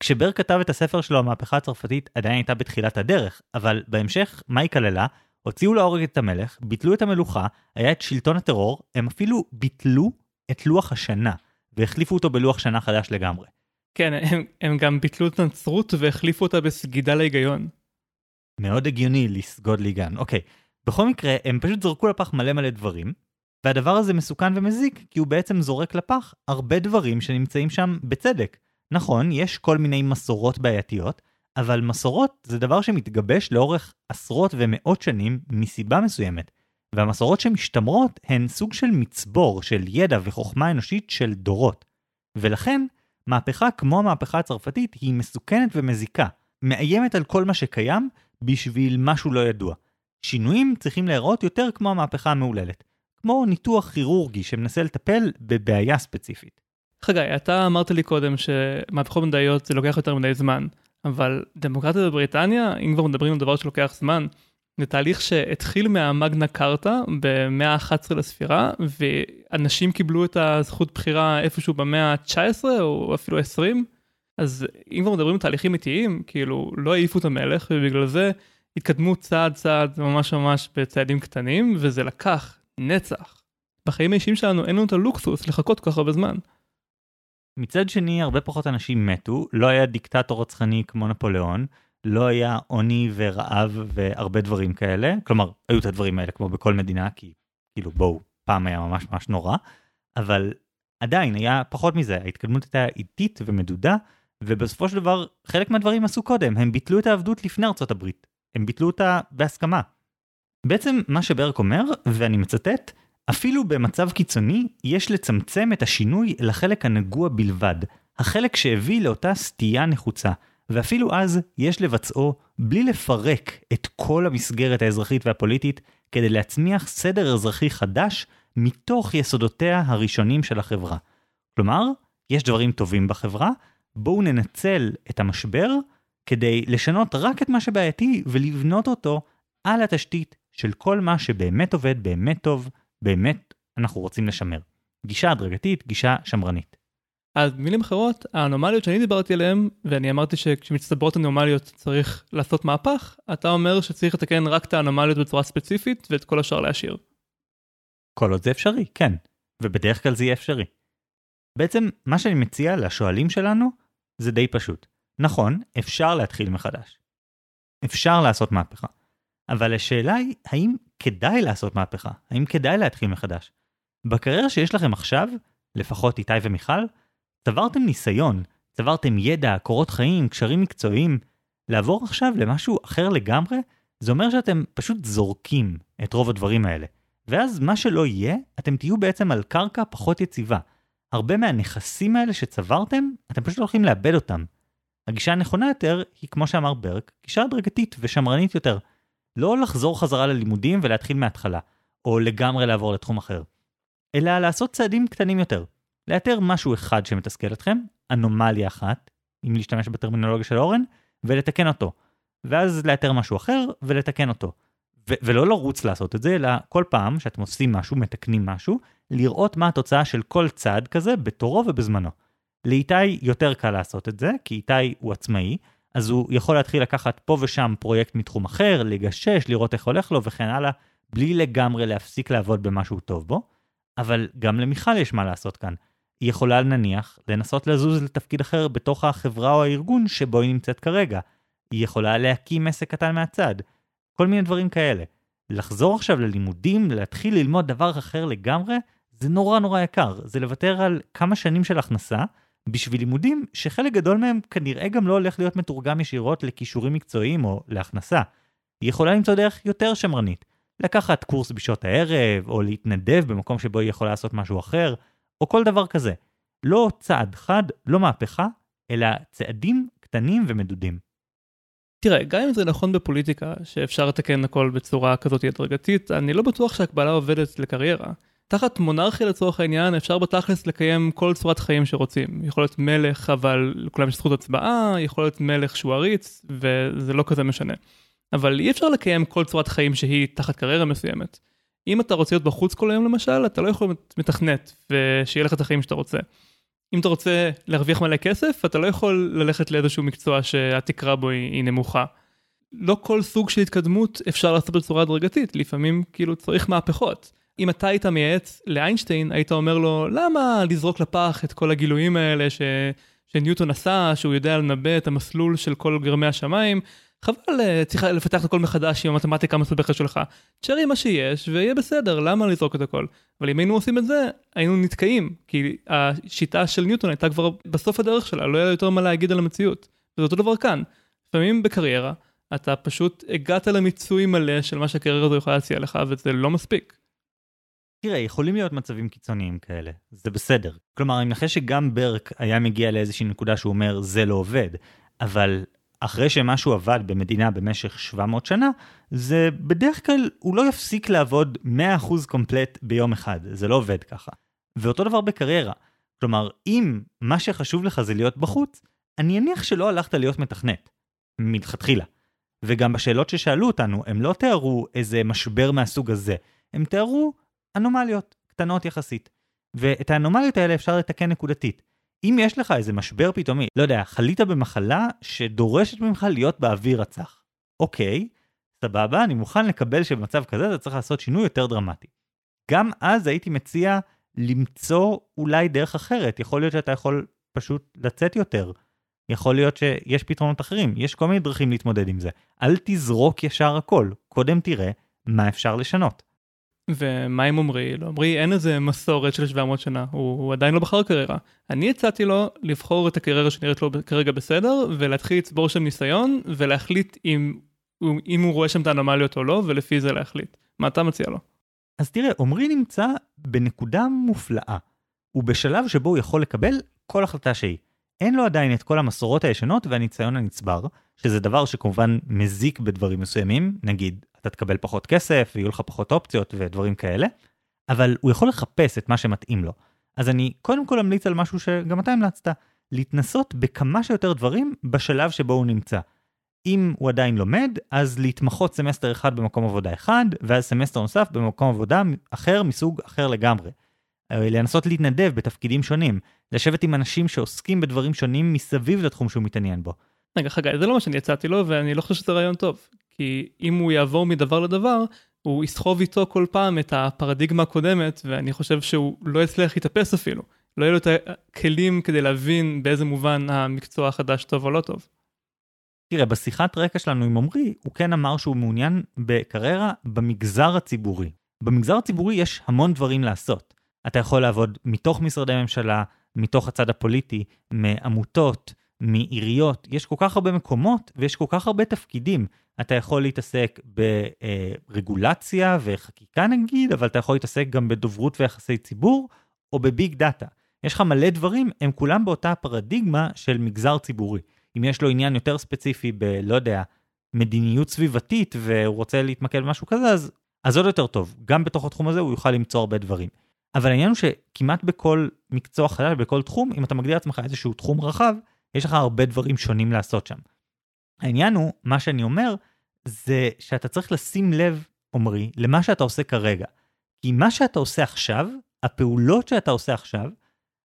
S2: כשבר כתב את הספר שלו, המהפכה הצרפתית עדיין הייתה בתחילת הדרך, אבל בהמשך, מה היא כללה? הוציאו להורג את המלך, ביטלו את המלוכה, היה את שלטון הטרור, הם אפילו ביטלו את לוח השנה, והחליפו אותו בלוח שנה חדש לגמרי.
S1: כן, הם, הם גם ביטלו את הנצרות והחליפו אותה בסגידה להיגיון.
S2: מאוד הגיוני לסגוד להיגיון. אוקיי, בכל מקרה, הם פשוט זרקו לפח מלא מלא דברים, והדבר הזה מסוכן ומזיק, כי הוא בעצם זורק לפח הרבה דברים שנמצאים שם בצדק. נכון, יש כל מיני מסורות בעייתיות, אבל מסורות זה דבר שמתגבש לאורך עשרות ומאות שנים מסיבה מסוימת, והמסורות שמשתמרות הן סוג של מצבור של ידע וחוכמה אנושית של דורות. ולכן, מהפכה כמו המהפכה הצרפתית היא מסוכנת ומזיקה, מאיימת על כל מה שקיים בשביל משהו לא ידוע. שינויים צריכים להיראות יותר כמו המהפכה המהוללת, כמו ניתוח כירורגי שמנסה לטפל בבעיה ספציפית.
S1: חגי, אתה אמרת לי קודם שמהפכות מדעיות זה לוקח יותר מדי זמן, אבל דמוקרטיה בבריטניה, אם כבר מדברים על דבר שלוקח זמן, זה תהליך שהתחיל מהמגנה קארטה במאה ה-11 לספירה, ואנשים קיבלו את הזכות בחירה איפשהו במאה ה-19 או אפילו 20, אז אם כבר מדברים על תהליכים איטיים, כאילו לא העיפו את המלך, ובגלל זה התקדמו צעד צעד ממש ממש בצעדים קטנים, וזה לקח נצח. בחיים האישיים שלנו אין לנו את הלוקסוס לחכות כל כך הרבה זמן.
S2: מצד שני, הרבה פחות אנשים מתו, לא היה דיקטטור רצחני כמו נפוליאון, לא היה עוני ורעב והרבה דברים כאלה, כלומר, היו את הדברים האלה כמו בכל מדינה, כי כאילו בואו, פעם היה ממש ממש נורא, אבל עדיין היה פחות מזה, ההתקדמות הייתה איטית ומדודה, ובסופו של דבר חלק מהדברים עשו קודם, הם ביטלו את העבדות לפני ארצות הברית, הם ביטלו אותה בהסכמה. בעצם מה שברק אומר, ואני מצטט, אפילו במצב קיצוני, יש לצמצם את השינוי לחלק הנגוע בלבד, החלק שהביא לאותה סטייה נחוצה, ואפילו אז יש לבצעו בלי לפרק את כל המסגרת האזרחית והפוליטית, כדי להצמיח סדר אזרחי חדש מתוך יסודותיה הראשונים של החברה. כלומר, יש דברים טובים בחברה, בואו ננצל את המשבר כדי לשנות רק את מה שבעייתי ולבנות אותו על התשתית של כל מה שבאמת עובד, באמת טוב, באמת אנחנו רוצים לשמר. גישה הדרגתית, גישה שמרנית.
S1: אז במילים אחרות, האנומליות שאני דיברתי עליהן, ואני אמרתי שכשמצטברות אנומליות צריך לעשות מהפך, אתה אומר שצריך לתקן רק את האנומליות בצורה ספציפית ואת כל השאר להשאיר.
S2: כל עוד זה אפשרי, כן. ובדרך כלל זה יהיה אפשרי. בעצם, מה שאני מציע לשואלים שלנו, זה די פשוט. נכון, אפשר להתחיל מחדש. אפשר לעשות מהפכה. אבל השאלה היא, האם כדאי לעשות מהפכה? האם כדאי להתחיל מחדש? בקריירה שיש לכם עכשיו, לפחות איתי ומיכל, צברתם ניסיון, צברתם ידע, קורות חיים, קשרים מקצועיים. לעבור עכשיו למשהו אחר לגמרי, זה אומר שאתם פשוט זורקים את רוב הדברים האלה. ואז מה שלא יהיה, אתם תהיו בעצם על קרקע פחות יציבה. הרבה מהנכסים האלה שצברתם, אתם פשוט הולכים לאבד אותם. הגישה הנכונה יותר היא, כמו שאמר ברק, גישה הדרגתית ושמרנית יותר. לא לחזור חזרה ללימודים ולהתחיל מההתחלה, או לגמרי לעבור לתחום אחר, אלא לעשות צעדים קטנים יותר. לאתר משהו אחד שמתסכל אתכם, אנומליה אחת, אם להשתמש בטרמינולוגיה של אורן, ולתקן אותו. ואז לאתר משהו אחר ולתקן אותו. ו- ולא לרוץ לעשות את זה, אלא כל פעם שאתם עושים משהו, מתקנים משהו, לראות מה התוצאה של כל צעד כזה בתורו ובזמנו. לאיתי יותר קל לעשות את זה, כי איתי הוא עצמאי, אז הוא יכול להתחיל לקחת פה ושם פרויקט מתחום אחר, לגשש, לראות איך הולך לו וכן הלאה, בלי לגמרי להפסיק לעבוד במה שהוא טוב בו. אבל גם למיכל יש מה לעשות כאן. היא יכולה נניח לנסות לזוז לתפקיד אחר בתוך החברה או הארגון שבו היא נמצאת כרגע. היא יכולה להקים עסק קטן מהצד. כל מיני דברים כאלה. לחזור עכשיו ללימודים, להתחיל ללמוד דבר אחר לגמרי, זה נורא נורא יקר. זה לוותר על כמה שנים של הכנסה, בשביל לימודים שחלק גדול מהם כנראה גם לא הולך להיות מתורגם ישירות לכישורים מקצועיים או להכנסה. היא יכולה למצוא דרך יותר שמרנית. לקחת קורס בשעות הערב, או להתנדב במקום שבו היא יכולה לעשות משהו אחר, או כל דבר כזה. לא צעד חד, לא מהפכה, אלא צעדים קטנים ומדודים.
S1: תראה, גם אם זה נכון בפוליטיקה, שאפשר לתקן הכל בצורה כזאת הדרגתית, אני לא בטוח שהקבלה עובדת לקריירה. תחת מונרכיה לצורך העניין אפשר בתכלס לקיים כל צורת חיים שרוצים. יכול להיות מלך אבל לכולם יש זכות הצבעה, יכול להיות מלך שהוא עריץ וזה לא כזה משנה. אבל אי אפשר לקיים כל צורת חיים שהיא תחת קריירה מסוימת. אם אתה רוצה להיות בחוץ כל היום למשל, אתה לא יכול מתכנת ושיהיה לך את החיים שאתה רוצה. אם אתה רוצה להרוויח מלא כסף, אתה לא יכול ללכת לאיזשהו מקצוע שהתקרה בו היא, היא נמוכה. לא כל סוג של התקדמות אפשר לעשות בצורה הדרגתית, לפעמים כאילו צריך מהפכות. אם אתה היית מייעץ לאיינשטיין, היית אומר לו, למה לזרוק לפח את כל הגילויים האלה ש... שניוטון עשה, שהוא יודע לנבא את המסלול של כל גרמי השמיים, חבל, אה, צריך לפתח את הכל מחדש עם המתמטיקה המסובכת שלך. תשארי מה שיש ויהיה בסדר, למה לזרוק את הכל? אבל אם היינו עושים את זה, היינו נתקעים, כי השיטה של ניוטון הייתה כבר בסוף הדרך שלה, לא היה יותר מה להגיד על המציאות. וזה אותו דבר כאן. לפעמים בקריירה, אתה פשוט הגעת למיצוי מלא של מה שהקריירה הזו יכולה להציע לך, וזה לא מספיק.
S2: תראה, יכולים להיות מצבים קיצוניים כאלה, זה בסדר. כלומר, אני מנחש שגם ברק היה מגיע לאיזושהי נקודה שהוא אומר, זה לא עובד, אבל אחרי שמשהו עבד במדינה במשך 700 שנה, זה בדרך כלל, הוא לא יפסיק לעבוד 100% קומפלט ביום אחד, זה לא עובד ככה. ואותו דבר בקריירה. כלומר, אם מה שחשוב לך זה להיות בחוץ, אני אניח שלא הלכת להיות מתכנת, מלכתחילה. וגם בשאלות ששאלו אותנו, הם לא תיארו איזה משבר מהסוג הזה, הם תיארו אנומליות קטנות יחסית. ואת האנומליות האלה אפשר לתקן נקודתית. אם יש לך איזה משבר פתאומי, לא יודע, חלית במחלה שדורשת ממך להיות באוויר הצח. אוקיי, סבבה, אני מוכן לקבל שבמצב כזה אתה צריך לעשות שינוי יותר דרמטי. גם אז הייתי מציע למצוא אולי דרך אחרת, יכול להיות שאתה יכול פשוט לצאת יותר. יכול להיות שיש פתרונות אחרים, יש כל מיני דרכים להתמודד עם זה. אל תזרוק ישר הכל, קודם תראה מה אפשר לשנות.
S1: ומה עם עמרי? לעמרי אין איזה מסורת של 700 שנה, הוא, הוא עדיין לא בחר קריירה. אני הצעתי לו לבחור את הקריירה שנראית לו כרגע בסדר, ולהתחיל לצבור שם ניסיון, ולהחליט אם, אם הוא רואה שם את האנומליות או לא, ולפי זה להחליט. מה אתה מציע לו?
S2: אז תראה, עמרי נמצא בנקודה מופלאה. הוא בשלב שבו הוא יכול לקבל כל החלטה שהיא. אין לו עדיין את כל המסורות הישנות והניסיון הנצבר, שזה דבר שכמובן מזיק בדברים מסוימים, נגיד אתה תקבל פחות כסף ויהיו לך פחות אופציות ודברים כאלה, אבל הוא יכול לחפש את מה שמתאים לו. אז אני קודם כל אמליץ על משהו שגם אתה המלצת, להתנסות בכמה שיותר דברים בשלב שבו הוא נמצא. אם הוא עדיין לומד, אז להתמחות סמסטר אחד במקום עבודה אחד, ואז סמסטר נוסף במקום עבודה אחר מסוג אחר לגמרי. אה, לנסות להתנדב בתפקידים שונים, לשבת עם אנשים שעוסקים בדברים שונים מסביב לתחום שהוא מתעניין בו.
S1: רגע חגי, זה לא מה שאני הצעתי לו ואני לא חושב שזה רעיון טוב. כי אם הוא יעבור מדבר לדבר, הוא יסחוב איתו כל פעם את הפרדיגמה הקודמת, ואני חושב שהוא לא יצליח להתאפס אפילו. לא יהיו לו את הכלים כדי להבין באיזה מובן המקצוע החדש טוב או לא טוב.
S2: תראה, בשיחת רקע שלנו עם עמרי, הוא כן אמר שהוא מעוניין בקריירה במגזר הציבורי. במגזר הציבורי יש המון דברים לעשות. אתה יכול לעבוד מתוך משרדי ממשלה, מתוך הצד הפוליטי, מעמותות, מעיריות, יש כל כך הרבה מקומות ויש כל כך הרבה תפקידים. אתה יכול להתעסק ברגולציה וחקיקה נגיד, אבל אתה יכול להתעסק גם בדוברות ויחסי ציבור, או בביג דאטה. יש לך מלא דברים, הם כולם באותה פרדיגמה של מגזר ציבורי. אם יש לו עניין יותר ספציפי ב, לא יודע, מדיניות סביבתית והוא רוצה להתמקד במשהו כזה, אז, אז עוד יותר טוב. גם בתוך התחום הזה הוא יוכל למצוא הרבה דברים. אבל העניין הוא שכמעט בכל מקצוע חדש, בכל תחום, אם אתה מגדיר לעצמך איזשהו תחום רחב, יש לך הרבה דברים שונים לעשות שם. העניין הוא, מה שאני אומר, זה שאתה צריך לשים לב, עמרי, למה שאתה עושה כרגע. כי מה שאתה עושה עכשיו, הפעולות שאתה עושה עכשיו,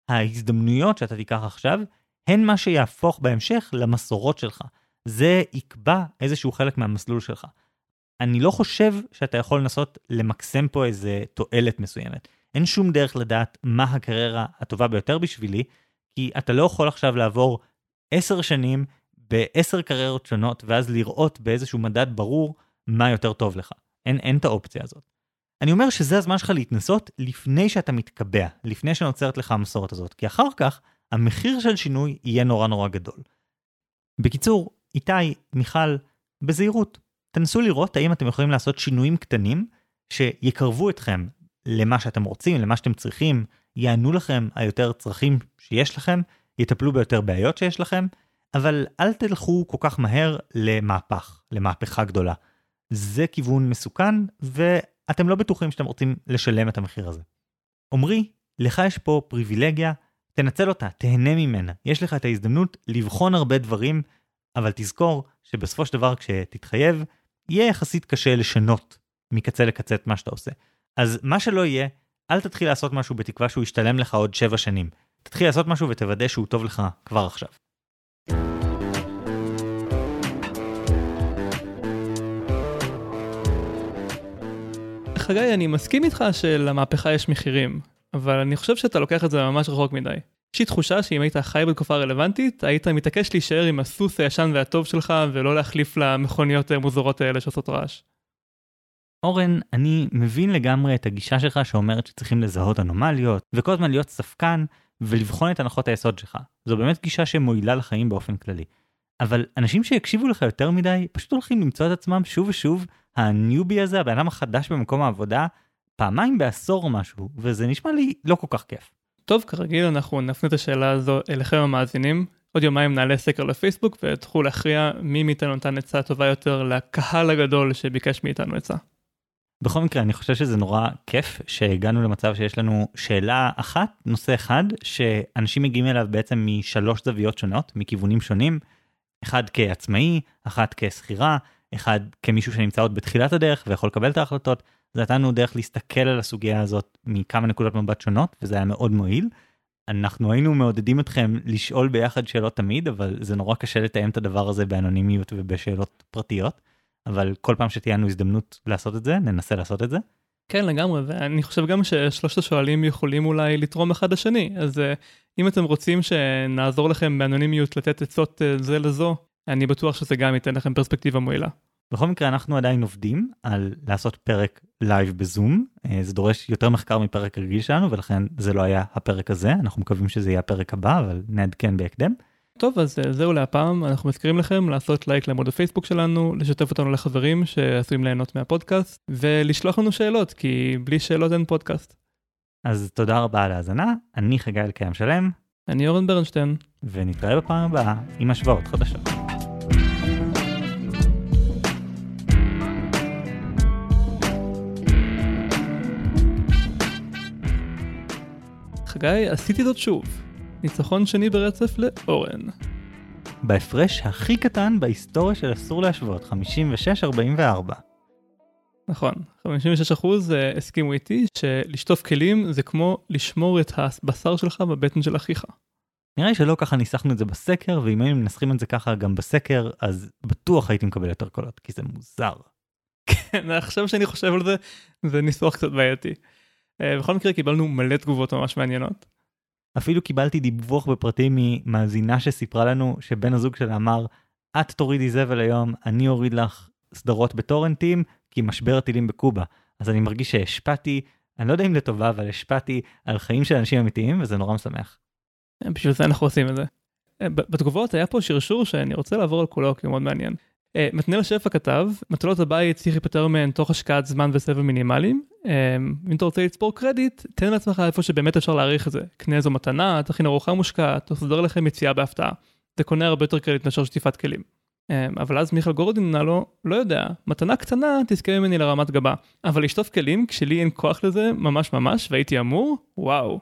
S2: ההזדמנויות שאתה תיקח עכשיו, הן מה שיהפוך בהמשך למסורות שלך. זה יקבע איזשהו חלק מהמסלול שלך. אני לא חושב שאתה יכול לנסות למקסם פה איזה תועלת מסוימת. אין שום דרך לדעת מה הקריירה הטובה ביותר בשבילי, כי אתה לא יכול עכשיו לעבור עשר שנים בעשר קריירות שונות, ואז לראות באיזשהו מדד ברור מה יותר טוב לך. אין, אין את האופציה הזאת. אני אומר שזה הזמן שלך להתנסות לפני שאתה מתקבע, לפני שנוצרת לך המסורת הזאת, כי אחר כך המחיר של שינוי יהיה נורא נורא גדול. בקיצור, איתי, מיכל, בזהירות, תנסו לראות האם אתם יכולים לעשות שינויים קטנים שיקרבו אתכם למה שאתם רוצים, למה שאתם צריכים, יענו לכם היותר צרכים שיש לכם, יטפלו ביותר בעיות שיש לכם, אבל אל תלכו כל כך מהר למהפך, למהפכה גדולה. זה כיוון מסוכן, ואתם לא בטוחים שאתם רוצים לשלם את המחיר הזה. עמרי, לך יש פה פריבילגיה, תנצל אותה, תהנה ממנה. יש לך את ההזדמנות לבחון הרבה דברים, אבל תזכור שבסופו של דבר כשתתחייב, יהיה יחסית קשה לשנות מקצה לקצה את מה שאתה עושה. אז מה שלא יהיה, אל תתחיל לעשות משהו בתקווה שהוא ישתלם לך עוד 7 שנים. תתחיל לעשות משהו ותוודא שהוא טוב לך כבר עכשיו.
S1: חגי, אני מסכים איתך שלמהפכה יש מחירים, אבל אני חושב שאתה לוקח את זה ממש רחוק מדי. יש לי תחושה שאם היית חי בתקופה רלוונטית, היית מתעקש להישאר עם הסוס הישן והטוב שלך, ולא להחליף למכוניות המוזרות האלה שעושות רעש.
S2: אורן, אני מבין לגמרי את הגישה שלך שאומרת שצריכים לזהות אנומליות, וכל הזמן להיות ספקן, ולבחון את הנחות היסוד שלך. זו באמת גישה שמועילה לחיים באופן כללי. אבל אנשים שיקשיבו לך יותר מדי, פשוט הולכים למצוא את עצמם שוב ושוב, הניובי הזה, הבן אדם החדש במקום העבודה, פעמיים בעשור או משהו, וזה נשמע לי לא כל כך כיף.
S1: טוב, כרגיל אנחנו נפנה את השאלה הזו אליכם המאזינים. עוד יומיים נעלה סקר לפייסבוק ותוכלו להכריע מי מאיתנו נתן עצה טובה יותר לקהל הגדול שביקש מאיתנו עצה.
S2: בכל מקרה, אני חושב שזה נורא כיף שהגענו למצב שיש לנו שאלה אחת, נושא אחד, שאנשים מגיעים אליו בעצם משלוש זוויות שונות, מכיוונים שונים. אחד כעצמאי, אחת כשכירה, אחד כמישהו שנמצא עוד בתחילת הדרך ויכול לקבל את ההחלטות. זה נתן לנו דרך להסתכל על הסוגיה הזאת מכמה נקודות מבט שונות, וזה היה מאוד מועיל. אנחנו היינו מעודדים אתכם לשאול ביחד שאלות תמיד, אבל זה נורא קשה לתאם את הדבר הזה באנונימיות ובשאלות פרטיות. אבל כל פעם שתהיה לנו הזדמנות לעשות את זה, ננסה לעשות את זה.
S1: כן לגמרי, ואני חושב גם ששלושת השואלים יכולים אולי לתרום אחד לשני, אז אה, אם אתם רוצים שנעזור לכם באנונימיות לתת עצות אה, זה לזו, אני בטוח שזה גם ייתן לכם פרספקטיבה מועילה.
S2: בכל מקרה אנחנו עדיין עובדים על לעשות פרק לייב בזום, אה, זה דורש יותר מחקר מפרק רגיל שלנו ולכן זה לא היה הפרק הזה, אנחנו מקווים שזה יהיה הפרק הבא, אבל נעדכן בהקדם.
S1: טוב, אז אה, זהו להפעם, אנחנו מזכירים לכם לעשות לייק לעמוד הפייסבוק שלנו, לשתף אותנו לחברים שעשויים ליהנות מהפודקאסט, ולשלוח לנו שאלות, כי בלי שאלות אין פודקאסט.
S2: אז תודה רבה על ההאזנה, אני חגי אלקיים שלם.
S1: אני אורן ברנשטיין.
S2: ונתראה בפעם הבאה עם השוואות חדשות.
S1: חגי, עשיתי זאת שוב. ניצחון שני ברצף לאורן.
S2: בהפרש הכי קטן בהיסטוריה של אסור להשוות, 56-44.
S1: נכון, 56% אה, הסכימו איתי שלשטוף כלים זה כמו לשמור את הבשר שלך בבטן של אחיך.
S2: נראה לי שלא ככה ניסחנו את זה בסקר, ואם היינו מנסחים את זה ככה גם בסקר, אז בטוח הייתי מקבל יותר קולות, כי זה מוזר.
S1: כן, עכשיו שאני חושב על זה, זה ניסוח קצת בעייתי. אה, בכל מקרה קיבלנו מלא תגובות ממש מעניינות.
S2: אפילו קיבלתי דיווח בפרטים ממאזינה שסיפרה לנו שבן הזוג שלה אמר, את תורידי זבל היום, אני אוריד לך סדרות בטורנטים, כי משבר הטילים בקובה. אז אני מרגיש שהשפעתי, אני לא יודע אם לטובה, אבל השפעתי על חיים של אנשים אמיתיים, וזה נורא משמח.
S1: בשביל זה אנחנו עושים את זה. בתגובות היה פה שרשור שאני רוצה לעבור על כולו, כי הוא מאוד מעניין. אה, מתנאל השפע כתב, מטלות הבית צריך להיפטר מהן תוך השקעת זמן וסבל מינימליים. אה, אם אתה רוצה לצפור קרדיט, תן לעצמך איפה שבאמת אפשר להעריך את זה. קנה איזו מתנה, תכין ארוחה מושקעת, תסדר לכם יציאה בהפתעה. זה קונה הרבה יותר קרדיט מאשר שטיפת כלים. אה, אבל אז מיכאל גורדין ענה לו, לא יודע, מתנה קטנה תזכה ממני לרמת גבה. אבל לשטוף כלים, כשלי אין כוח לזה, ממש ממש, והייתי אמור, וואו.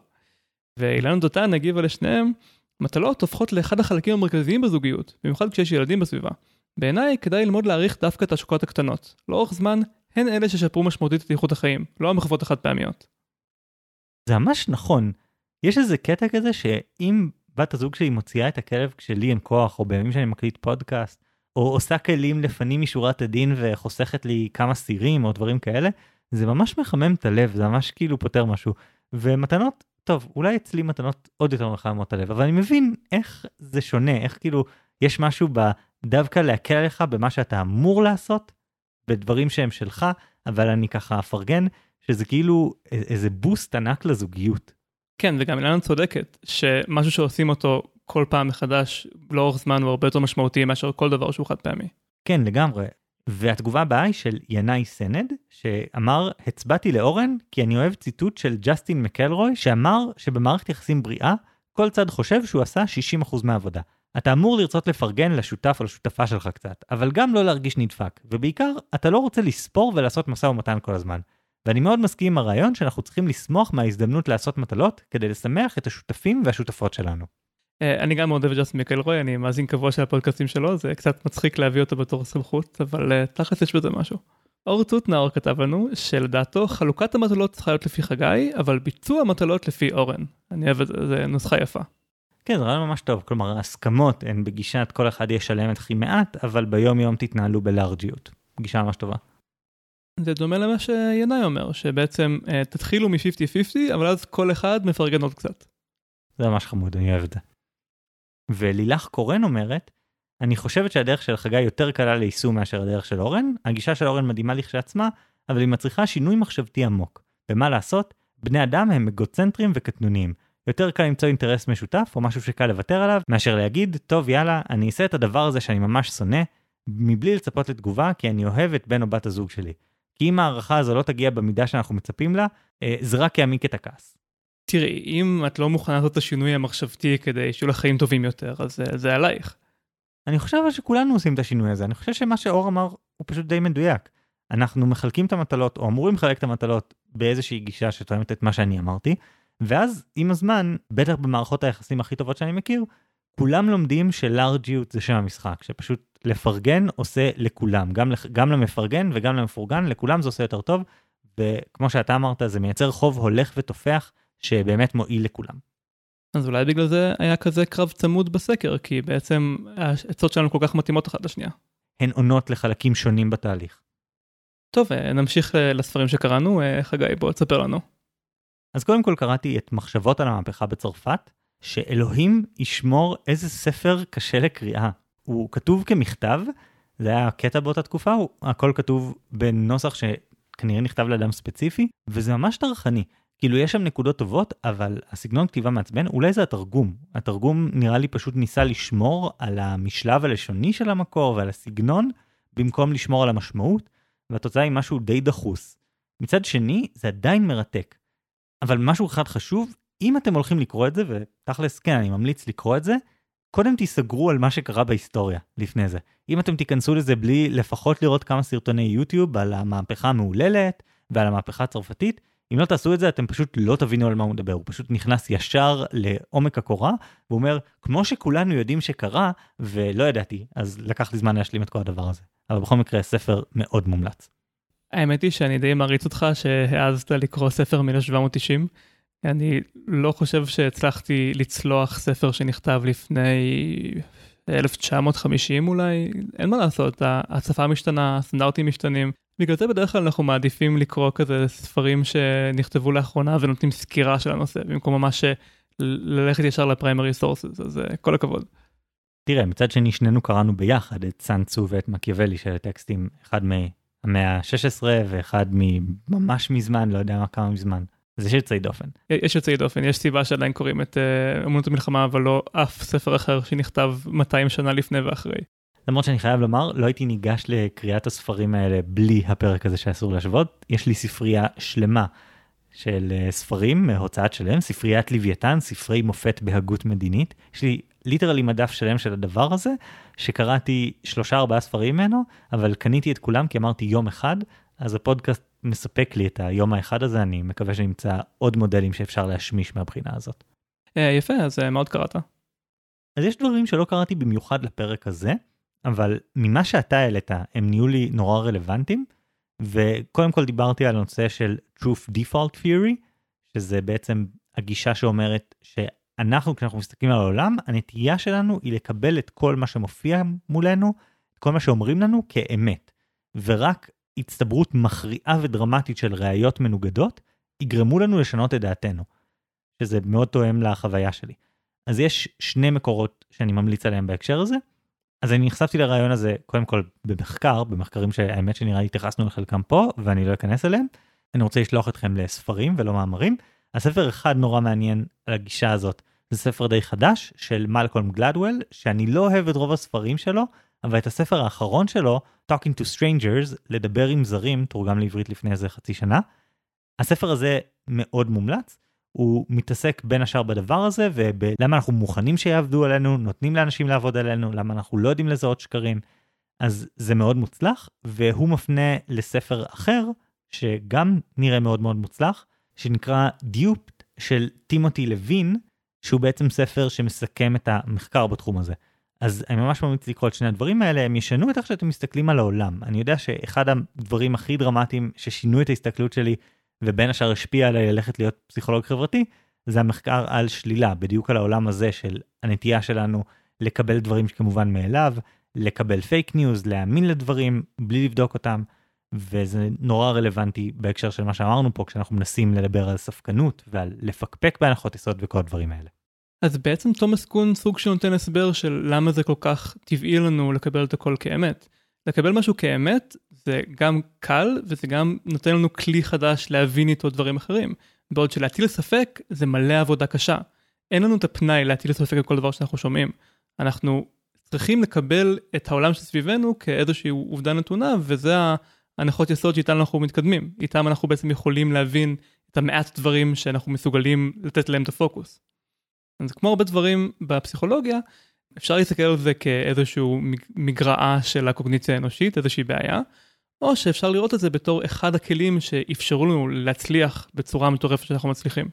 S1: ואילן דותן הגיבה לשניהם, מטלות הופכות לאחד החלקים המרכזיים בזוגיות, במיוחד כשיש ילדים בסביבה. בעיניי כדאי ללמוד להעריך דווקא את השוקות הקטנות. לאורך זמן, הן אלה ששפרו משמעותית את איכות החיים, לא המחוות החד פעמיות.
S2: זה ממש נכון. יש איזה קטע כזה שאם בת הזוג שלי מוציאה את הכלב כשלי אין כוח, או בימים שאני מקליט פודקאסט, או עושה כלים לפנים משורת הדין וחוסכת לי כמה סירים או דברים כאלה, זה ממש מחמם את הלב, זה ממש כאילו פותר משהו. ומתנות, טוב, אולי אצלי מתנות עוד יותר מחממות את הלב, אבל אני מבין איך זה שונה, איך כאילו יש משהו ב... דווקא להקל עליך במה שאתה אמור לעשות, בדברים שהם שלך, אבל אני ככה אפרגן, שזה כאילו איזה בוסט ענק לזוגיות.
S1: כן, וגם אילנה צודקת, שמשהו שעושים אותו כל פעם מחדש לאורך זמן הוא הרבה יותר משמעותי מאשר כל דבר שהוא חד פעמי.
S2: כן, לגמרי. והתגובה הבאה היא של ינאי סנד, שאמר, הצבעתי לאורן כי אני אוהב ציטוט של ג'סטין מקלרוי, שאמר שבמערכת יחסים בריאה, כל צד חושב שהוא עשה 60% מהעבודה. אתה אמור לרצות לפרגן לשותף או לשותפה שלך קצת, אבל גם לא להרגיש נדפק, ובעיקר, אתה לא רוצה לספור ולעשות משא ומתן כל הזמן. ואני מאוד מסכים עם הרעיון שאנחנו צריכים לשמוח מההזדמנות לעשות מטלות כדי לשמח את השותפים והשותפות שלנו.
S1: אה, אני גם מאוד אוהב את ג'סטין מקלרוי, אני מאזין קבוע של הפודקאסטים שלו, זה קצת מצחיק להביא אותו בתור סמכות, אבל אה, תכלס יש בזה משהו. אור טוטנאור כתב לנו שלדעתו חלוקת המטלות צריכה להיות לפי חגי, אבל ביצוע המטלות לפי אורן. אני אוהב את זה, זה נוסחה יפה.
S2: כן, זה רעיון ממש טוב. כלומר, ההסכמות הן בגישת כל אחד ישלם את הכי מעט, אבל ביום יום תתנהלו בלארג'יות. גישה ממש טובה.
S1: זה דומה למה שינאי אומר, שבעצם uh, תתחילו מ-50-50, אבל אז כל אחד מפרגן עוד קצת.
S2: זה ממש חמוד, אני אוהב את זה. ולילך קורן אומרת, אני חושבת שהדרך של חגי יותר קלה ליישום מאשר הדרך של אורן. הגישה של אורן מדהימה לכשעצמה, אבל היא מצריכה שינוי מחשבתי עמוק. ומה לעשות? בני אדם הם אגוצנטרים וקטנוניים. יותר קל למצוא אינטרס משותף או משהו שקל לוותר עליו, מאשר להגיד, טוב יאללה, אני אעשה את הדבר הזה שאני ממש שונא, מבלי לצפות לתגובה, כי אני אוהב את בן או בת הזוג שלי. כי אם ההערכה הזו לא תגיע במידה שאנחנו מצפים לה, אה, זה רק יעמיק את הכעס.
S1: תראי, אם את לא מוכנה לעשות את השינוי המחשבתי כדי שיהיו לך חיים טובים יותר, אז זה, זה עלייך.
S2: אני חושב שכולנו עושים את השינוי הזה, אני חושב שמה שאור אמר הוא פשוט די מדויק. אנחנו מחלקים את המטלות, או אמורים לחלק את המטלות באיזושהי גישה שתואמת את מה שאני אמרתי, ואז עם הזמן, בטח במערכות היחסים הכי טובות שאני מכיר, כולם לומדים שלארג'יות זה שם המשחק, שפשוט לפרגן עושה לכולם, גם, גם למפרגן וגם למפורגן, לכולם זה עושה יותר טוב, וכמו שאתה אמרת, זה מייצר חוב הולך ותופח שבאמת מועיל לכולם.
S1: אז אולי בגלל זה היה כזה קרב צמוד בסקר, כי בעצם העצות שלנו כל כך מתאימות אחת לשנייה.
S2: הן עונות לחלקים שונים בתהליך.
S1: טוב, אה, נמשיך אה, לספרים שקראנו. אה, חגי, בוא תספר לנו.
S2: אז קודם כל קראתי את מחשבות על המהפכה בצרפת, שאלוהים ישמור איזה ספר קשה לקריאה. הוא כתוב כמכתב, זה היה קטע באותה תקופה, הוא, הכל כתוב בנוסח שכנראה נכתב לאדם ספציפי, וזה ממש טרחני. כאילו יש שם נקודות טובות, אבל הסגנון כתיבה מעצבן, אולי זה התרגום. התרגום נראה לי פשוט ניסה לשמור על המשלב הלשוני של המקור ועל הסגנון, במקום לשמור על המשמעות, והתוצאה היא משהו די דחוס. מצד שני, זה עדיין מרתק. אבל משהו אחד חשוב, אם אתם הולכים לקרוא את זה, ותכלס כן, אני ממליץ לקרוא את זה, קודם תיסגרו על מה שקרה בהיסטוריה לפני זה. אם אתם תיכנסו לזה בלי לפחות לראות כמה סרטוני יוטיוב על המהפכה המהוללת ועל המהפכה הצרפתית, אם לא תעשו את זה אתם פשוט לא תבינו על מה הוא מדבר, הוא פשוט נכנס ישר לעומק הקורה, והוא אומר, כמו שכולנו יודעים שקרה, ולא ידעתי, אז לקח לי זמן להשלים את כל הדבר הזה. אבל בכל מקרה, ספר מאוד מומלץ.
S1: האמת היא שאני די מעריץ אותך שהעזת לקרוא ספר מ-1790. אני לא חושב שהצלחתי לצלוח ספר שנכתב לפני 1950 אולי, אין מה לעשות, השפה משתנה, הסטנדרטים משתנים. בגלל זה בדרך כלל אנחנו מעדיפים לקרוא כזה ספרים שנכתבו לאחרונה ונותנים סקירה של הנושא, במקום ממש ללכת ישר ל primary sources, אז אה, כל הכבוד.
S2: תראה, מצד שני שנינו קראנו ביחד את סאן דזה ואת מקיאוולי שאלה טקסטים, אחד מהמאה ה-16 ואחד ממש מזמן, לא יודע מה כמה מזמן. אז יש יוצאי דופן.
S1: יש יוצאי דופן, יש סיבה שעדיין קוראים את אה, אומנות המלחמה, אבל לא אף ספר אחר שנכתב 200 שנה לפני ואחרי.
S2: למרות שאני חייב לומר, לא הייתי ניגש לקריאת הספרים האלה בלי הפרק הזה שאסור להשוות. יש לי ספרייה שלמה של אה, ספרים מהוצאת שלם, ספריית לוויתן, ספרי מופת בהגות מדינית. יש לי ליטרלי מדף שלם של הדבר הזה, שקראתי שלושה ארבעה ספרים ממנו, אבל קניתי את כולם כי אמרתי יום אחד, אז הפודקאסט מספק לי את היום האחד הזה, אני מקווה שנמצא עוד מודלים שאפשר להשמיש מהבחינה הזאת.
S1: אה, יפה, אז אה, מאוד קראת.
S2: אז יש דברים שלא קראתי במיוחד לפרק הזה, אבל ממה שאתה העלית, הם נהיו לי נורא רלוונטיים, וקודם כל דיברתי על הנושא של Truth Default Theory, שזה בעצם הגישה שאומרת שאנחנו, כשאנחנו מסתכלים על העולם, הנטייה שלנו היא לקבל את כל מה שמופיע מולנו, את כל מה שאומרים לנו כאמת, ורק הצטברות מכריעה ודרמטית של ראיות מנוגדות, יגרמו לנו לשנות את דעתנו, שזה מאוד תואם לחוויה שלי. אז יש שני מקורות שאני ממליץ עליהם בהקשר הזה. אז אני נחשפתי לרעיון הזה קודם כל במחקר, במחקרים שהאמת שנראה לי התייחסנו לחלקם פה ואני לא אכנס אליהם. אני רוצה לשלוח אתכם לספרים ולא מאמרים. הספר אחד נורא מעניין על הגישה הזאת, זה ספר די חדש של מלקולם גלדוול, שאני לא אוהב את רוב הספרים שלו, אבל את הספר האחרון שלו, Talking to Strangers, לדבר עם זרים, תורגם לעברית לפני איזה חצי שנה. הספר הזה מאוד מומלץ, הוא מתעסק בין השאר בדבר הזה ובלמה אנחנו מוכנים שיעבדו עלינו, נותנים לאנשים לעבוד עלינו, למה אנחנו לא יודעים לזהות שקרים. אז זה מאוד מוצלח, והוא מפנה לספר אחר, שגם נראה מאוד מאוד מוצלח, שנקרא דיופט של טימותי לוין, שהוא בעצם ספר שמסכם את המחקר בתחום הזה. אז אני ממש ממליץ לקרוא את שני הדברים האלה, הם ישנו את איך שאתם מסתכלים על העולם. אני יודע שאחד הדברים הכי דרמטיים ששינו את ההסתכלות שלי, ובין השאר השפיע עליי ללכת להיות פסיכולוג חברתי, זה המחקר על שלילה, בדיוק על העולם הזה של הנטייה שלנו לקבל דברים שכמובן מאליו, לקבל פייק ניוז, להאמין לדברים בלי לבדוק אותם, וזה נורא רלוונטי בהקשר של מה שאמרנו פה, כשאנחנו מנסים לדבר על ספקנות ועל לפקפק בהנחות יסוד וכל הדברים האלה.
S1: אז בעצם תומאס קון סוג של נותן הסבר של למה זה כל כך טבעי לנו לקבל את הכל כאמת. לקבל משהו כאמת זה גם קל וזה גם נותן לנו כלי חדש להבין איתו דברים אחרים. בעוד שלהטיל ספק זה מלא עבודה קשה. אין לנו את הפנאי להטיל ספק על כל דבר שאנחנו שומעים. אנחנו צריכים לקבל את העולם שסביבנו כאיזושהי עובדה נתונה וזה ההנחות יסוד שאיתן אנחנו מתקדמים. איתם אנחנו בעצם יכולים להבין את המעט דברים שאנחנו מסוגלים לתת להם את הפוקוס. אז כמו הרבה דברים בפסיכולוגיה, אפשר להסתכל על זה כאיזשהו מגרעה של הקוגניציה האנושית, איזושהי בעיה, או שאפשר לראות את זה בתור אחד הכלים שאפשרו לנו להצליח בצורה מטורפת שאנחנו מצליחים.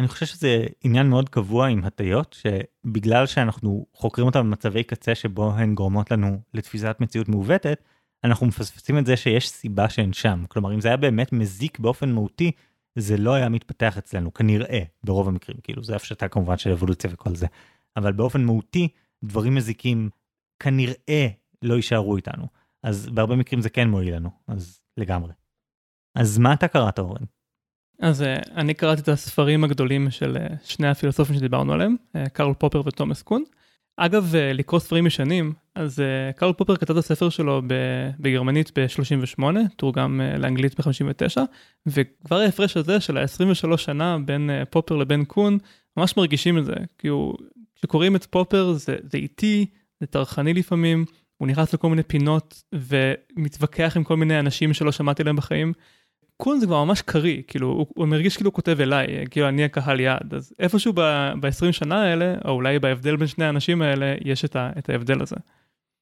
S2: אני חושב שזה עניין מאוד קבוע עם הטיות, שבגלל שאנחנו חוקרים אותן במצבי קצה שבו הן גורמות לנו לתפיסת מציאות מעוותת, אנחנו מפספסים את זה שיש סיבה שהן שם. כלומר, אם זה היה באמת מזיק באופן מהותי, זה לא היה מתפתח אצלנו, כנראה, ברוב המקרים, כאילו, זה הפשטה כמובן של אבולוציה וכל זה. אבל באופן מהותי, דברים מזיקים כנראה לא יישארו איתנו. אז בהרבה מקרים זה כן מועיל לנו, אז לגמרי. אז מה אתה קראת, אורן?
S1: אז uh, אני קראתי את הספרים הגדולים של uh, שני הפילוסופים שדיברנו עליהם, uh, קרל פופר ותומאס קון. אגב, uh, לקרוא ספרים ישנים, אז uh, קרל פופר כתב את הספר שלו בגרמנית ב-38, תורגם uh, לאנגלית ב-59, וכבר ההפרש הזה של ה-23 שנה בין פופר לבין קון, ממש מרגישים את זה, כי הוא, כשקוראים את פופר זה, זה איטי, זה טרחני לפעמים, הוא נכנס לכל מיני פינות ומתווכח עם כל מיני אנשים שלא שמעתי להם בחיים. קון זה כבר ממש קריא, כאילו, הוא, הוא מרגיש כאילו הוא כותב אליי, כאילו אני הקהל יעד, אז איפשהו ב-20 שנה האלה, או אולי בהבדל בין שני האנשים האלה, יש את, ה, את ההבדל הזה.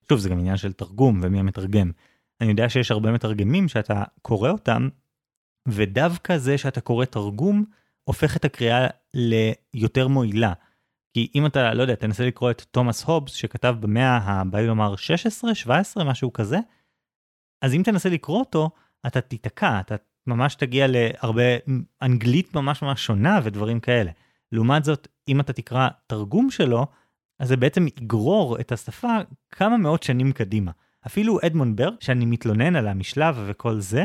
S2: שוב, זה גם עניין של תרגום ומי המתרגם. אני יודע שיש הרבה מתרגמים שאתה קורא אותם, ודווקא זה שאתה קורא תרגום, הופך את הקריאה ליותר מועילה. כי אם אתה, לא יודע, תנסה לקרוא את תומאס הובס, שכתב במאה הבא לומר 16, 17, משהו כזה, אז אם תנסה לקרוא אותו, אתה תיתקע, אתה ממש תגיע להרבה אנגלית ממש ממש שונה ודברים כאלה. לעומת זאת, אם אתה תקרא תרגום שלו, אז זה בעצם יגרור את השפה כמה מאות שנים קדימה. אפילו אדמונד ברג, שאני מתלונן על המשלב וכל זה,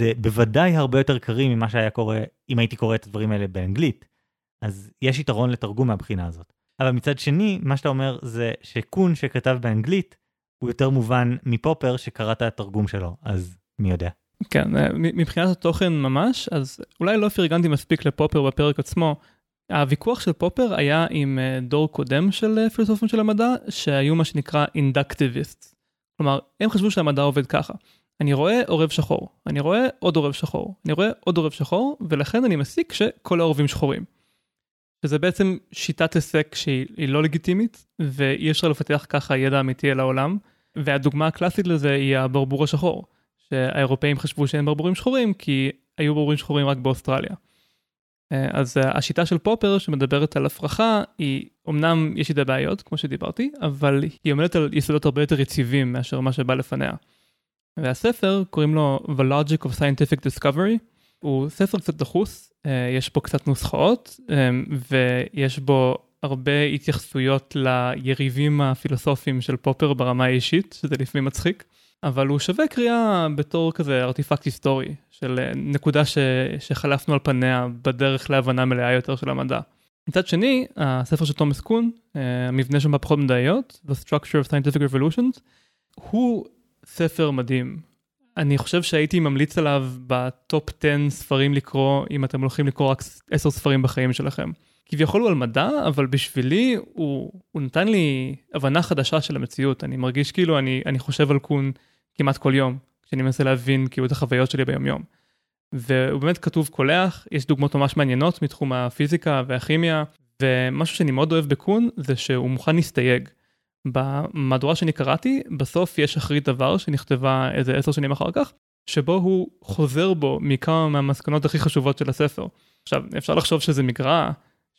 S2: זה בוודאי הרבה יותר קריא ממה שהיה קורה אם הייתי קורא את הדברים האלה באנגלית. אז יש יתרון לתרגום מהבחינה הזאת. אבל מצד שני, מה שאתה אומר זה שקון שכתב באנגלית, הוא יותר מובן מפופר שקראת את התרגום שלו, אז מי יודע.
S1: כן, אה, מבחינת התוכן ממש, אז אולי לא פרגנתי מספיק לפופר בפרק עצמו. הוויכוח של פופר היה עם אה, דור קודם של אה, פילוסופים של המדע, שהיו מה שנקרא אינדקטיביסט. כלומר, הם חשבו שהמדע עובד ככה. אני רואה עורב שחור, אני רואה עוד עורב שחור, אני רואה עוד עורב שחור, ולכן אני מסיק שכל העורבים שחורים. שזה בעצם שיטת היסק שהיא לא לגיטימית, ואי אפשר לפתח ככה ידע אמיתי אל העולם, והדוגמה הקלאסית לזה היא הברבור השחור. שהאירופאים חשבו שאין ברבורים שחורים כי היו ברבורים שחורים רק באוסטרליה. אה, אז אה, השיטה של פופר שמדברת על הפרחה היא אמנם יש איתה בעיות כמו שדיברתי אבל היא עומדת על יסודות הרבה יותר יציבים מאשר מה שבא לפניה. והספר קוראים לו The Logic of Scientific Discovery הוא ספר קצת דחוס אה, יש בו קצת נוסחאות ויש בו הרבה התייחסויות ליריבים הפילוסופיים של פופר ברמה האישית שזה לפעמים מצחיק. אבל הוא שווה קריאה בתור כזה ארטיפקט היסטורי של אה, נקודה ש... שחלפנו על פניה בדרך להבנה מלאה יותר של המדע. מצד שני, הספר של תומאס קון, אה, המבנה של מהפכות מדעיות, The Structure of Scientific Revolutions, הוא ספר מדהים. אני חושב שהייתי ממליץ עליו בטופ 10 ספרים לקרוא, אם אתם הולכים לקרוא רק 10 ספרים בחיים שלכם. כביכול הוא על מדע, אבל בשבילי הוא, הוא נתן לי הבנה חדשה של המציאות. אני מרגיש כאילו אני, אני חושב על קון כמעט כל יום, כשאני מנסה להבין כאילו את החוויות שלי ביום יום. והוא באמת כתוב קולח, יש דוגמאות ממש מעניינות מתחום הפיזיקה והכימיה, ומשהו שאני מאוד אוהב בקון זה שהוא מוכן להסתייג. במהדורה שאני קראתי, בסוף יש אחרית דבר שנכתבה איזה עשר שנים אחר כך, שבו הוא חוזר בו מכמה מהמסקנות הכי חשובות של הספר. עכשיו, אפשר לחשוב שזה מגרע,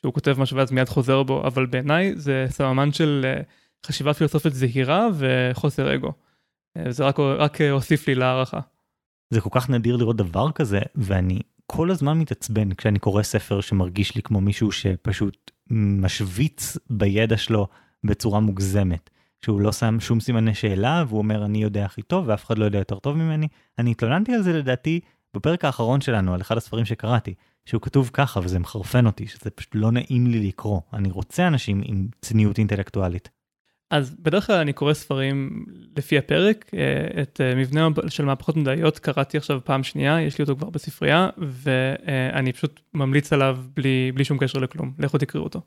S1: שהוא כותב משהו ואז מיד חוזר בו, אבל בעיניי זה סממן של, חשיבה פילוסופית זהירה וחוסר אגו. זה רק, רק הוסיף לי להערכה.
S2: זה כל כך נדיר לראות דבר כזה, ואני כל הזמן מתעצבן כשאני קורא ספר שמרגיש לי כמו מישהו שפשוט משוויץ בידע שלו בצורה מוגזמת. שהוא לא שם שום סימני שאלה והוא אומר אני יודע הכי טוב ואף אחד לא יודע יותר טוב ממני. אני התלוננתי על זה לדעתי בפרק האחרון שלנו על אחד הספרים שקראתי, שהוא כתוב ככה וזה מחרפן אותי, שזה פשוט לא נעים לי לקרוא. אני רוצה אנשים עם צניעות אינטלקטואלית.
S1: אז בדרך כלל אני קורא ספרים לפי הפרק, אה, את אה, מבנה של מהפכות מדעיות קראתי עכשיו פעם שנייה, יש לי אותו כבר בספרייה, ואני פשוט ממליץ עליו בלי, בלי שום קשר לכלום, לכו תקראו אותו.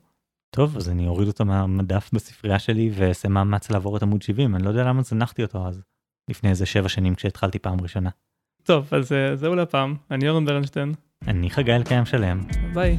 S2: טוב, אז אני אוריד אותו מהמדף בספרייה שלי ואעשה מאמץ לעבור את עמוד 70, אני לא יודע למה זנחתי אותו אז, לפני איזה שבע שנים כשהתחלתי פעם ראשונה.
S1: טוב, אז אה, זהו להפעם, אני אורן ברנשטיין.
S2: אני חגי אלקיים שלם.
S1: ביי.